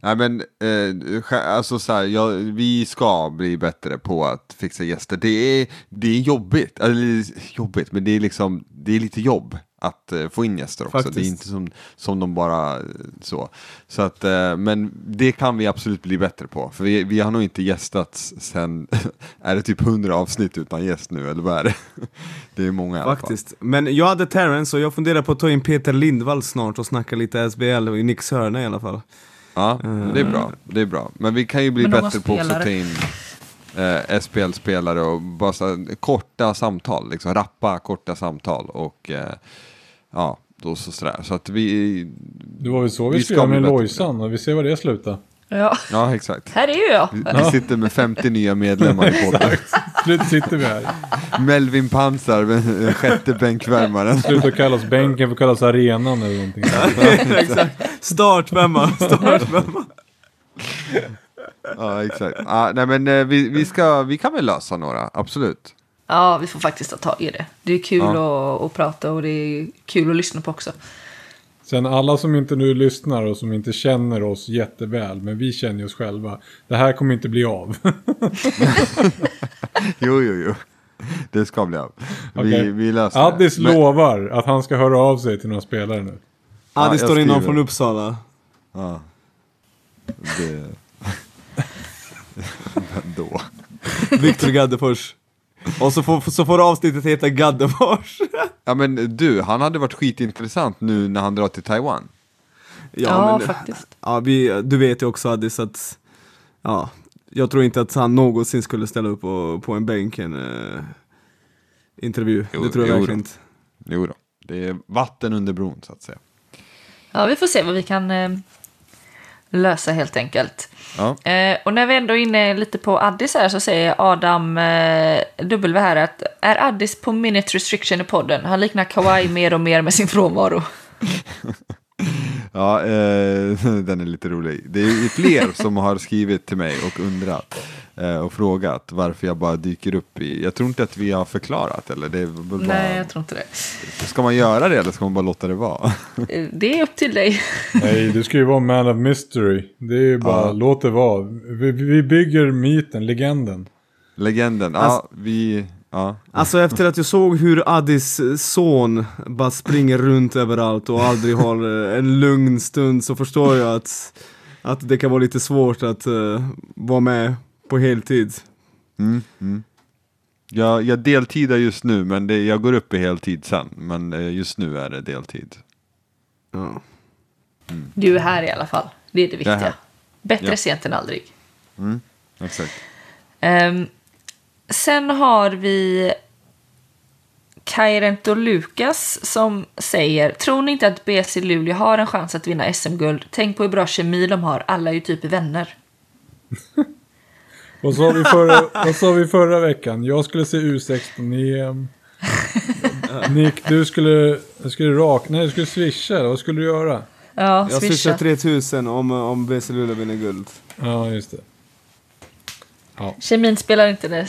Nej men, eh, alltså så här, ja, vi ska bli bättre på att fixa gäster. Det är, det är jobbigt, eller jobbigt, men det är liksom, det är lite jobb att eh, få in gäster också. Det är Faktiskt. inte som, som de bara eh, så. så att, eh, men det kan vi absolut bli bättre på. För vi, vi har nog inte gästats sen, är det typ 100 avsnitt utan gäst nu eller vad är det? Det är många i alla fall. Faktiskt. Men jag hade Terrence och jag funderar på att ta in Peter Lindvall snart och snacka lite SBL i Nicks hörna i alla fall. Ja, det är bra. Det är bra. Men vi kan ju bli bättre på att ta in eh, SPL-spelare och bara så, korta samtal, liksom rappa korta samtal och eh, ja, då så sådär. Så att vi... Det var väl så vi, göra med. Lojsan och vi ser vad det slutar. Ja, Ja, exakt. här är ju jag. Vi, vi sitter med 50 nya medlemmar i podden. Slut sitter vi här. Melvin Pansar, sjätte bänkvärmaren. Sluta kalla oss bänken, får kallas arenan eller någonting. Exakt. Startfemma, startfemma. Ja, exakt. Ja, nej, men eh, vi, vi, ska, vi kan väl lösa några, absolut. Ja, vi får faktiskt ta tag i det. Det är kul Ja. att, att prata och det är kul att lyssna på också. Sen alla som inte nu lyssnar och som inte känner oss jätteväl, men vi känner oss själva. Det här kommer inte bli av. Jo, jo, jo. Det ska bli av. Vi, Okej. vi löser Addis det. Men- lovar att han ska höra av sig till några spelare nu. Ja, Ja, står in någon skriver. från Uppsala. Ja. Det... Då. Viktor Gaddefors. Och så får, så får avsnittet heta Gaddefors. Ja men du, han hade varit skitintressant nu när han drar till Taiwan. Ja, men, faktiskt. Ja, vi, du vet ju också Addis att ja, jag tror inte att han någonsin skulle ställa upp på, på en bänk en eh, intervju. Jo, det tror jag jo verkligen då. inte. Jo då. det är vatten under bron så att säga. Ja, vi får se vad vi kan eh, lösa helt enkelt. Ja, Eh, och när vi ändå är inne lite på Addis här så säger Adam eh, W här att är Addis på minute restriction i podden? Han liknar Kawhi mer och mer med sin frånvaro. ja eh, den är lite rolig. Det är ju fler som har skrivit till mig och undrat och frågat varför jag bara dyker upp i, jag tror inte att vi har förklarat eller det bara, Nej, jag tror inte det. ska man göra det eller ska man bara låta det vara? Eh, Det är upp till dig. Nej, du ska ju vara man of mystery. Det är ju bara, Ja. låt det vara. Vi, vi bygger myten, legenden. Legenden, ja Alltså- vi, ja. Alltså efter att jag såg hur Addis son bara springer runt överallt och aldrig har eh, en lugn stund så förstår jag att, att det kan vara lite svårt att eh, vara med på heltid. Mm, mm. Jag, jag deltidar just nu, men det, jag går upp i heltid sen. Men eh, just nu är det deltid. Ja. Du är här i alla fall. Det är det viktiga. här. Bättre Ja. sent än aldrig. Mm, exakt. Ehm, sen har vi Kairento Lukas som säger Tror ni inte att BC Luleå har en chans att vinna SM-guld? Tänk på hur bra kemi de har. Alla är ju typ vänner. Vad sa vi förra, vad sa vi förra veckan? Jag skulle se U16-EM. Nick, du skulle, du skulle rak, nej du skulle swisha, vad skulle du göra? Ja, Jag swisha. swishar 3000 om, om BC Luleå vinner guld. Ja, just det. Kemin spelar inte den,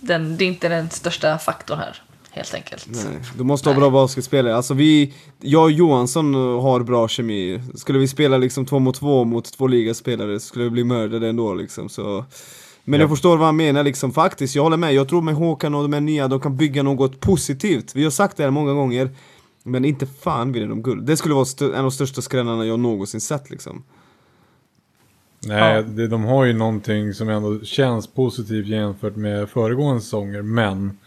den, det är inte den största faktorn här. Helt enkelt. Nej, du måste ha bra basketspelare. Alltså vi, jag och Johansson har bra kemi. Skulle vi spela liksom två mot två mot två ligaspelare så skulle vi bli mördade ändå liksom. Så. Men jag förstår vad han menar liksom faktiskt. Jag håller med. Jag tror med Håkan och de här nya, de kan bygga något positivt. Vi har sagt det här många gånger. Men inte fan vinner de guld. Det skulle vara en av de största skrällarna jag någonsin sett liksom. Nej, Ja. det, de har ju någonting som ändå känns positivt jämfört med föregående säsonger. Men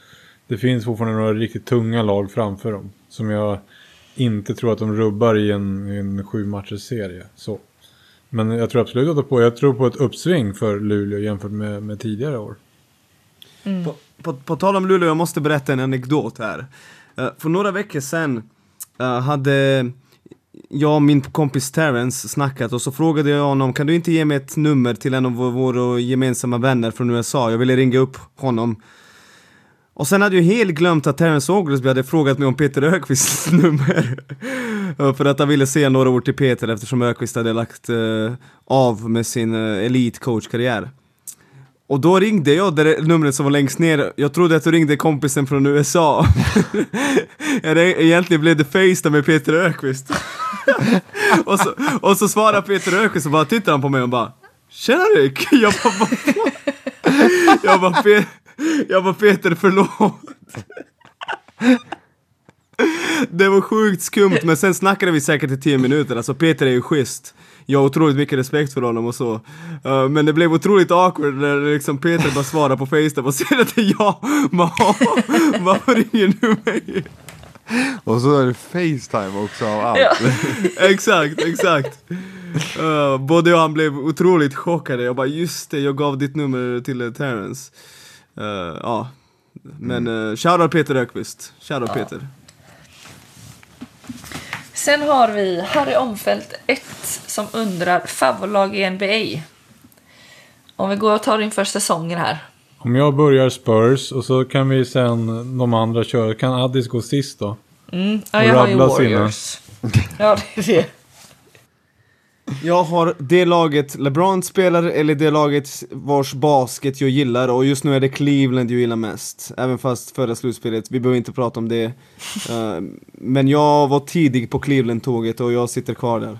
det finns fortfarande några riktigt tunga lag framför dem. Som jag inte tror att de rubbar i en, i en sju matchers serie. Så. Men jag tror absolut att på, jag tror på ett uppsving för Luleå jämfört med, med tidigare år. På, på, på tal om Luleå, jag måste berätta en anekdot här. Eh, för några veckor sedan eh, hade jag och min kompis Terrence snackat och så frågade jag honom, kan du inte ge mig ett nummer till en av vå- våra gemensamma vänner från USA? Jag ville ringa upp honom. Och sen hade jag helt glömt att Terrence Oglesby hade frågat mig om Peter Ökvists nummer. Eh, För att han ville säga några ord till Peter eftersom Ökvist hade lagt eh, av med sin uh, elitcoachkarriär. Och då ringde jag det numret som var längst ner, jag trodde att du ringde kompisen från USA. Egentligen blev det Facetime med Peter Ökvist. och, så, och så svarar Peter Ökvist och bara tittar han på mig och bara Tjena Rick! Jag bara, "Vad fan?" jag bara, jag bara Peter förlåt. det var sjukt skumt, men sen snackade vi säkert i tio minuter. Alltså Peter är ju schysst. Jag har otroligt mycket respekt för honom och så. Uh, men det blev otroligt awkward när liksom Peter bara svarar på Facetime och säger att det är jag. Varför ringer du mig? Och så är det Facetime också av allt. Ja. exakt, exakt. Uh, både jag och han blev otroligt chockade. Jag bara just det, jag gav ditt nummer till Terrence. Ja. Men uh, shoutout Peter Ökvist. Shoutout Peter. Sen har vi Harry Omfelt 1 som undrar favoritlag i NBA. Om vi går och tar inför säsongen här. Om jag börjar Spurs och så kan vi sen de andra köra. Kan Addis gå sist då? Mm, ja, jag har ju rabbla sina. Warriors. Ja, det är det. Jag har det laget LeBron spelar eller det laget vars basket jag gillar och just nu är det Cleveland jag gillar mest. Även fast förra slutspelet, vi behöver inte prata om det. Eh, men jag var tidig på Cleveland-tåget och jag sitter kvar där.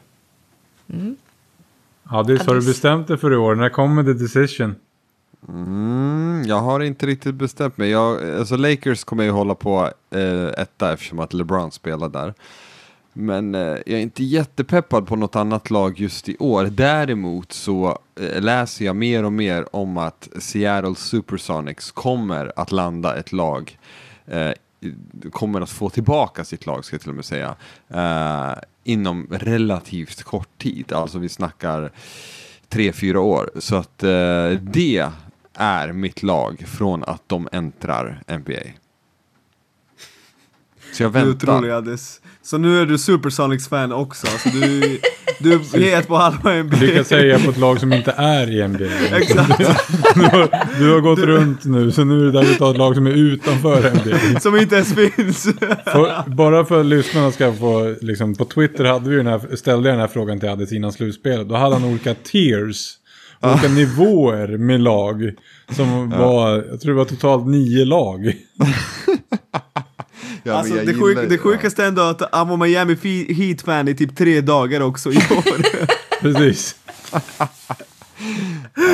Addis, har du bestämt dig för i år? När kommer the decision? Mm, jag har inte riktigt bestämt mig. Jag, alltså Lakers kommer ju hålla på eh, etta eftersom att LeBron spelar där. Men eh, jag är inte jättepeppad på något annat lag just i år. Däremot så eh, läser jag mer och mer om att Seattle Supersonics kommer att landa ett lag. Eh, kommer att få tillbaka sitt lag, ska jag till och med säga. Eh, inom relativt kort tid. Alltså vi snackar tre, fyra år. Så att eh, det är mitt lag från att de äntrar NBA. Så jag Du är väntar. otrolig Addis. Så nu är du Supersonics-fan också. Alltså du, du är het på halva NBA. Du kan säga på ett lag som inte är i NBA. Exakt. Du har, du har gått runt nu, så nu är det dags att ta ett lag som är utanför NBA. Som inte ens finns. För, bara för att lyssnarna ska få, liksom, på Twitter hade vi den här, ställde jag den här frågan till Addis innan slutspelet. Då hade han olika tiers, olika nivåer med lag. Som var, jag tror det var totalt nio lag. Ja, Alltså, det, sjuk, det sjukaste ändå att han var Miami Heat-fan i typ tre dagar också i år. Precis.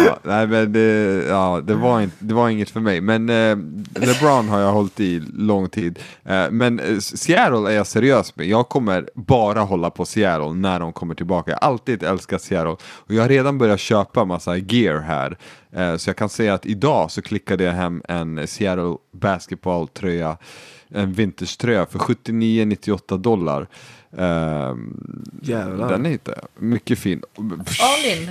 Ja, nej men det, ja, det, var inte, det var inget för mig. Men eh, LeBron har jag hållit i lång tid. Eh, men eh, Seattle är jag seriös med. Jag kommer bara hålla på Seattle när de kommer tillbaka. Jag har alltid älskat Seattle. Och jag har redan börjat köpa massa gear här. Eh, så jag kan säga att idag så klickade jag hem en Seattle basketball-tröja. En vintage-tröja för 79-98 dollar. Eh, Jävlar. den är inte mycket fin. All in.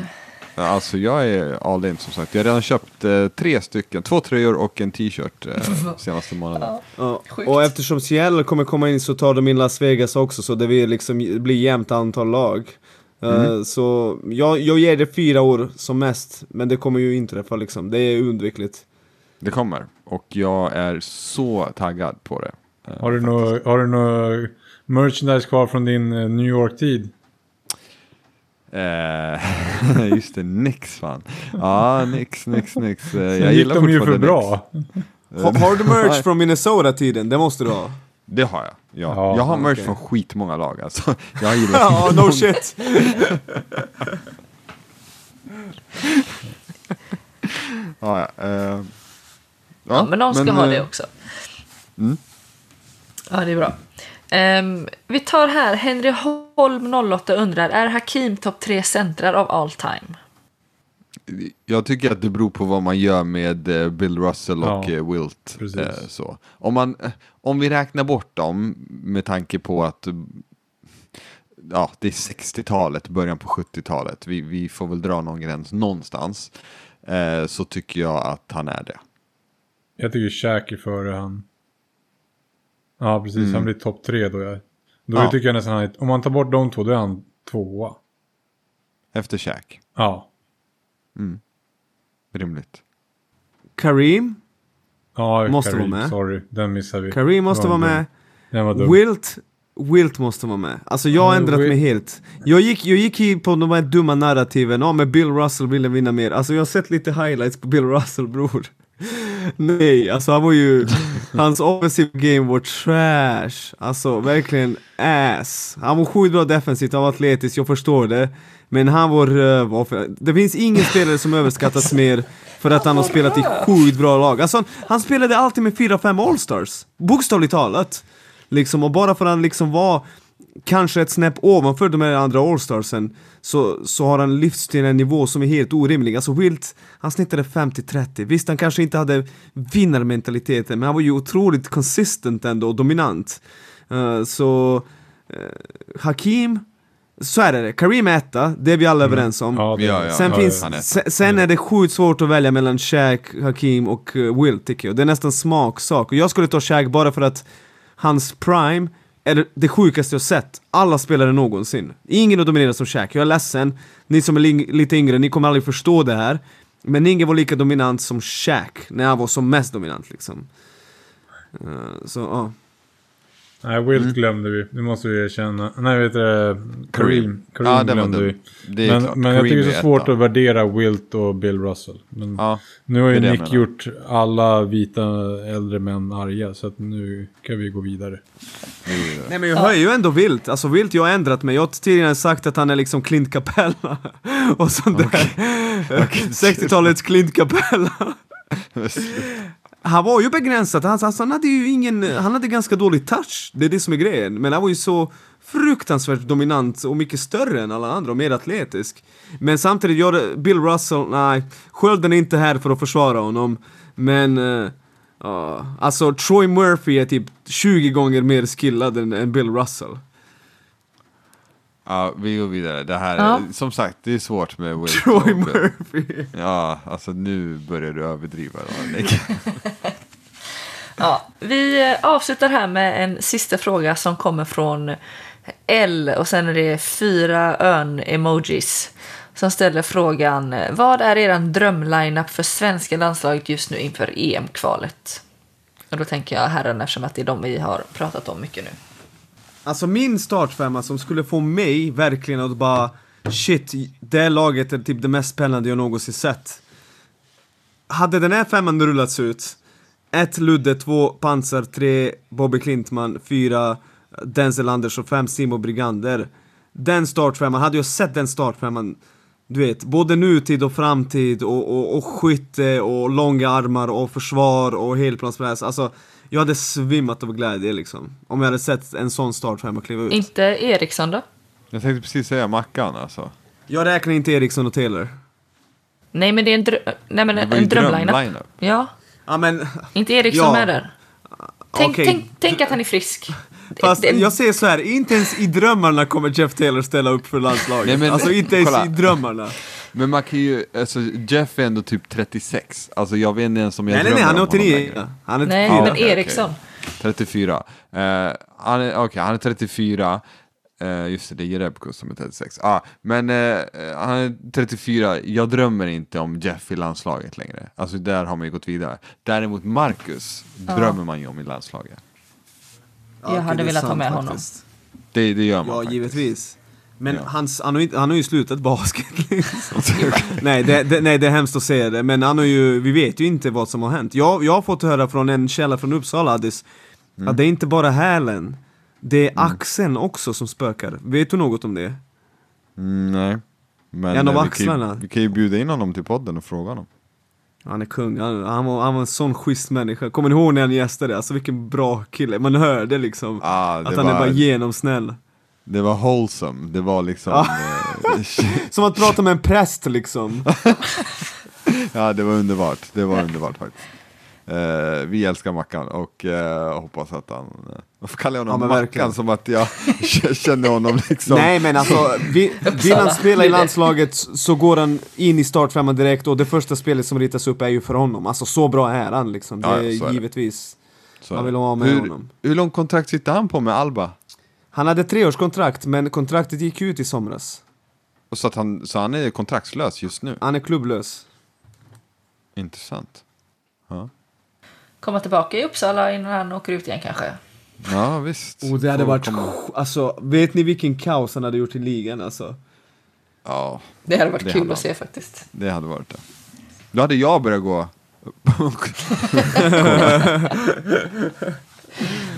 Alltså jag är all in som sagt. Jag har redan köpt eh, tre stycken, två tröjor och en t-shirt eh, senaste månaden. Ja. Sjukt. Och eftersom Seattle kommer komma in så tar de in Las Vegas också så det blir liksom, det blir jämnt antal lag. Eh, så jag, jag ger det fyra år som mest, men det kommer ju inträffa liksom. Det är oundvikligt. Det kommer och jag är så taggad på det. Eh, Har du något har du nå merchandise kvar från din eh, New York-tid? Eh, just det, Nix fan. Ja, Nix, Nix, Nix. Sen gick de ju för bra. Knicks. Ha, har du merch från Minnesota-tiden? Det måste du ha. Det har jag. Ja. Ja, jag har merch från skitmånga lag alltså. Jag har gillat Ja, no shit. ja, ja, Ja, men någon ska ha det eh, också. Mm. Ja, det är bra. Ehm, vi tar här, Henry Holm 08 undrar, är Hakim topp tre centrar av all time? Jag tycker att det beror på vad man gör med eh, Bill Russell och Ja, eh, Wilt. precis. så. Om, man, om vi räknar bort dem med tanke på att ja, det är 60-talet, början på 70-talet. Vi, vi får väl dra någon gräns någonstans. Så tycker jag att han är det. Jag tycker Shaq är före han. Ja, precis. Han blir topp tre då. Jag. Då Ja. tycker jag nästan han är, Om man tar bort de två, då är han tvåa. Efter Shaq. Ja. Rimligt. Kareem? Ja, Måste Kareem, vara med. Sorry, den missade vi. Kareem måste vara var med. Den var dum. Wilt, Wilt måste vara med. Alltså jag har ändrat mig helt. Jag gick, jag gick in på de här dumma narrativen, ja men Bill Russell ville vinna mer. Alltså jag har sett lite highlights på Bill Russell bror. Nej, alltså han var ju, hans offensive game var trash. Alltså verkligen ass. Han var sjukt bra defensivt, han var atletisk, jag förstår det. Men han var röv. Det finns ingen spelare som överskattas mer för att han har spelat i sjukt bra lag. Alltså han, han spelade alltid med 4-5 allstars. Bokstavligt talat. Liksom, och bara för att han liksom var kanske ett snäpp ovanför de här andra Allstarsen så, så har han lyfts till en nivå som är helt orimlig. Alltså Wilt, han snittade 50-30. Visst, han kanske inte hade vinnarmentaliteten, men han var ju otroligt consistent ändå och dominant. Uh, så uh, Hakim, så är det, Karim är etta, det är vi alla överens om. Ja, Ja, ja. Sen, ja, finns, sen, sen är det sjukt svårt att välja mellan Shaq, Hakim och uh, Will tycker jag. Det är nästan smaksak. Och jag skulle ta Shaq bara för att hans prime är det sjukaste jag sett. Alla spelare någonsin. Ingen har dominerat som Shaq. Jag är ledsen. Ni som är lite yngre, ni kommer aldrig förstå det här. Men ingen var lika dominant som Shaq när han var som mest dominant liksom. Uh, så ja. Nej, Wilt Mm. glömde vi. Det måste vi erkänna. Nej, vet du, Kareem. Kareem Ja, glömde vi. Men, men jag tycker det är är svårt att värdera Wilt och Bill Russell. Men Ja, nu har ju Nick gjort alla vita äldre män arga. Så att nu kan vi gå vidare. Nej men jag hör ju ändå Wilt, alltså Wilt jag har ändrat mig, jag har tidigare sagt att han är liksom Clint Capella och sånt där 60-talets Clint Capella Han var ju begränsad, han, alltså, han hade ju ingen, han hade ganska dålig touch, det är det som är grejen, men han var ju så fruktansvärt dominant och mycket större än alla andra och mer atletisk. Men samtidigt, gör Bill Russell, nej, skölden är inte här för att försvara honom. Men uh, alltså Troy Murphy är typ 20 gånger mer skillad än, än Bill Russell. Ja, vi går vidare. Det här, Ja. som sagt, det är svårt med Will. Troy Murphy. Ja, alltså nu börjar du överdriva. Då, Nick. Ja, vi eh, avslutar här med en sista fråga som kommer från L och sen är det fyra ön-emojis som ställer frågan Vad är er drömlineup för svenska landslaget just nu inför EM-kvalet? Och då tänker jag herrarna eftersom att det är de vi har pratat om mycket nu. Alltså min startfemma som skulle få mig verkligen att bara Shit, det laget är typ det mest spännande jag någonsin sett. Hade den här femman rullats ut 1. Ludde, 2. Pansar, 3. Bobby Klintman, 4. Denzel Andersson, 5. Simo Brigander. Den startfemman, hade jag sett den startfemman du vet, både nutid och framtid och, och, och skytte och långa armar och försvar och helplanspress. Alltså, jag hade svimmat av glädje liksom. Om jag hade sett en sån startfemma kliva ut. Inte Eriksson då? Jag tänkte precis säga Mackan alltså. Jag räknar inte Eriksson och Taylor. Nej men det är en, drö- Nej, men Det en, en drömlineup. drömlineup. Ja, Ja men, inte Eriksson Ja. med där. Tänk, Okej. tänk, tänk att han är frisk. fast jag säger så här, inte ens i drömmarna kommer Jeff Taylor ställa upp för landslaget. Nej, men- alltså inte ens kolla. i drömmarna. Men man kan ju, alltså Jeff är ändå typ 36. Alltså jag vet inte ens om jag Nej nej nej, drömmer han är om honom 89. längre. Han är Nej, 84. men okej, Eriksson. 34. Eh, han är, okej, han är 34. Eh, just det, det är Jerebko som är 36. Ah, men eh, han är 34. Jag drömmer inte om Jeff i landslaget längre. Alltså där har man ju gått vidare. Däremot Marcus drömmer man ju om i landslaget. Ja, Jag hade velat ha med honom. Det, det gör man Ja, faktiskt. givetvis. Men Ja. hans, han, har ju inte, han har ju slutat basket liksom. nej, det, det, nej, det är hemskt att säga det, men han har ju, vi vet ju inte vad som har hänt. Jag, jag har fått höra från en källa från Uppsala, Addis, Mm. att det är inte bara hälen, det är axeln också som spökar. Vet du något om det? Mm, nej. Men En av eh, vi, kan ju, axlarna. vi kan ju bjuda in honom till podden och fråga honom. Han är kung, han, han, var, han var en sån schysst människa. Kommer ni ihåg när han gästade? Alltså vilken bra kille, man hörde liksom Ah, att han är bara genomsnäll. Det var wholesome. Det var liksom... Ja. eh, Som att prata med en präst liksom. Ja, det var underbart. Det var underbart faktiskt. Eh, vi älskar Mackan och eh, hoppas att han... Uh, varför kallar jag Ja, honom men Mackan verkligen. som att jag känner honom liksom? Nej men alltså, vi, vill han spela i landslaget så går han in i startfemman direkt och det första spelet som ritas upp är ju för honom. Alltså så bra är han liksom. Det Ja, är så är det. givetvis. Så man är vill ha med hur, honom. Hur långt kontrakt sitter han på med Alba? Han hade treårskontrakt men kontraktet gick ut i somras. Och Så, att han, så han är kontraktslös just nu? Han är klubblös. Intressant. Ja, Komma tillbaka i Uppsala innan han åker ut igen kanske. ja visst. Och det hade varit, alltså vet ni vilken kaos han hade gjort i ligan alltså? Ja, Det hade varit Det kul hade att se faktiskt. det hade varit det. Då hade jag börjat gå...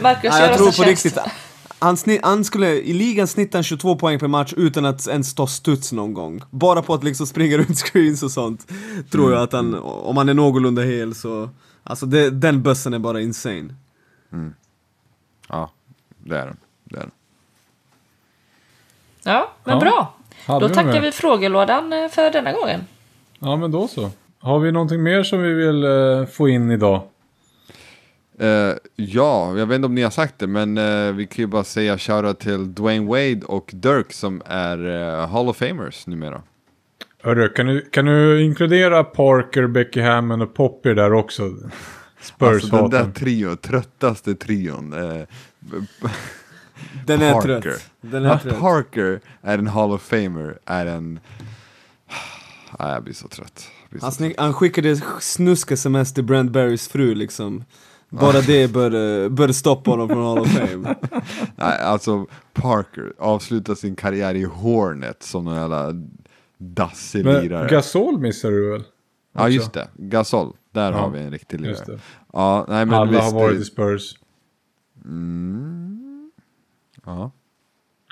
Marcus, gör jag oss tror en på tjänst. riktigt. Han, snitt, han skulle, i ligan snittar han 22 poäng per match utan att ens ta studs någon gång. Bara på att liksom springa runt screens och sånt. Tror jag att han, om han är någorlunda hel så, alltså det, den bössen är bara insane. Ja, Det är den. Det är den. Ja, men Ja. bra. Hade Då vi tackar med? vi frågelådan eh, för denna gången. Ja, men då så. Har vi någonting mer som vi vill eh, få in idag? Eh, ja, jag vet inte om ni har sagt det, men eh, vi kan ju bara säga shoutout till Dwayne Wade och Dirk som är uh, Hall of Famers numera. Hörru, kan du, kan du inkludera Parker, Becky Hammond och Poppy där också? Alltså den där trion, tröttaste trion. Den är Parker. trött. Den är att trött. Parker är en Hall of Famer är en... Nej, jag blir så trött. Jag blir så Han, trött. han skickade snusk-sms till Brent Barrys fru liksom. Bara det bör, eh, bör stoppa honom från Hall of Fame. Nej, alltså Parker avslutar sin karriär i Hornet som någon jävla dassig Men lirare. Gasol missar du väl? Ja, just det. Gasol. Där Ja, har vi en riktig Just lirare. det. Ja, nej men Alla visst. har varit i Spurs. Mm. Ja,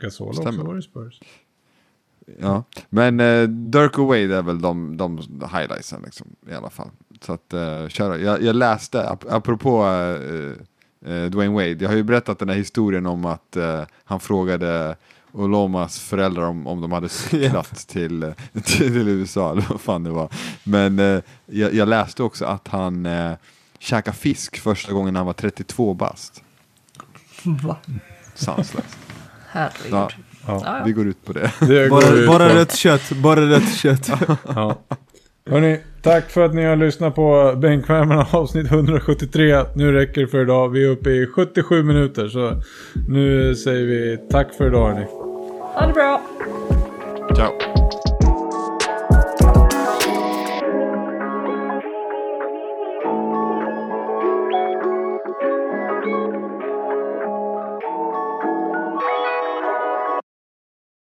Gasol har också varit i Spurs. Ja. Men eh, Dirk och Wade är väl de, de highlightsen liksom, i alla fall. Så att, eh, köra. Jag, jag läste, ap apropå eh, eh, Dwayne Wade, jag har ju berättat den här historien om att eh, han frågade Olomas föräldrar om, om de hade cyklat till, till USA, eller vad fan det var. Men eh, jag, jag läste också att han eh, käkade fisk första gången han var 32 bast. Va? Sanslöst. Herregud. Ja, Ja. Ja. går ut på det. Det Bara, bara på. rött kött, bara rött kött. Ja. Hörni, tack för att ni har lyssnat på Bänkvärmarna avsnitt 173. Nu räcker det för idag. Vi är uppe i 77 minuter. Så nu säger vi tack för idag hörni. Ha det bra. Ciao.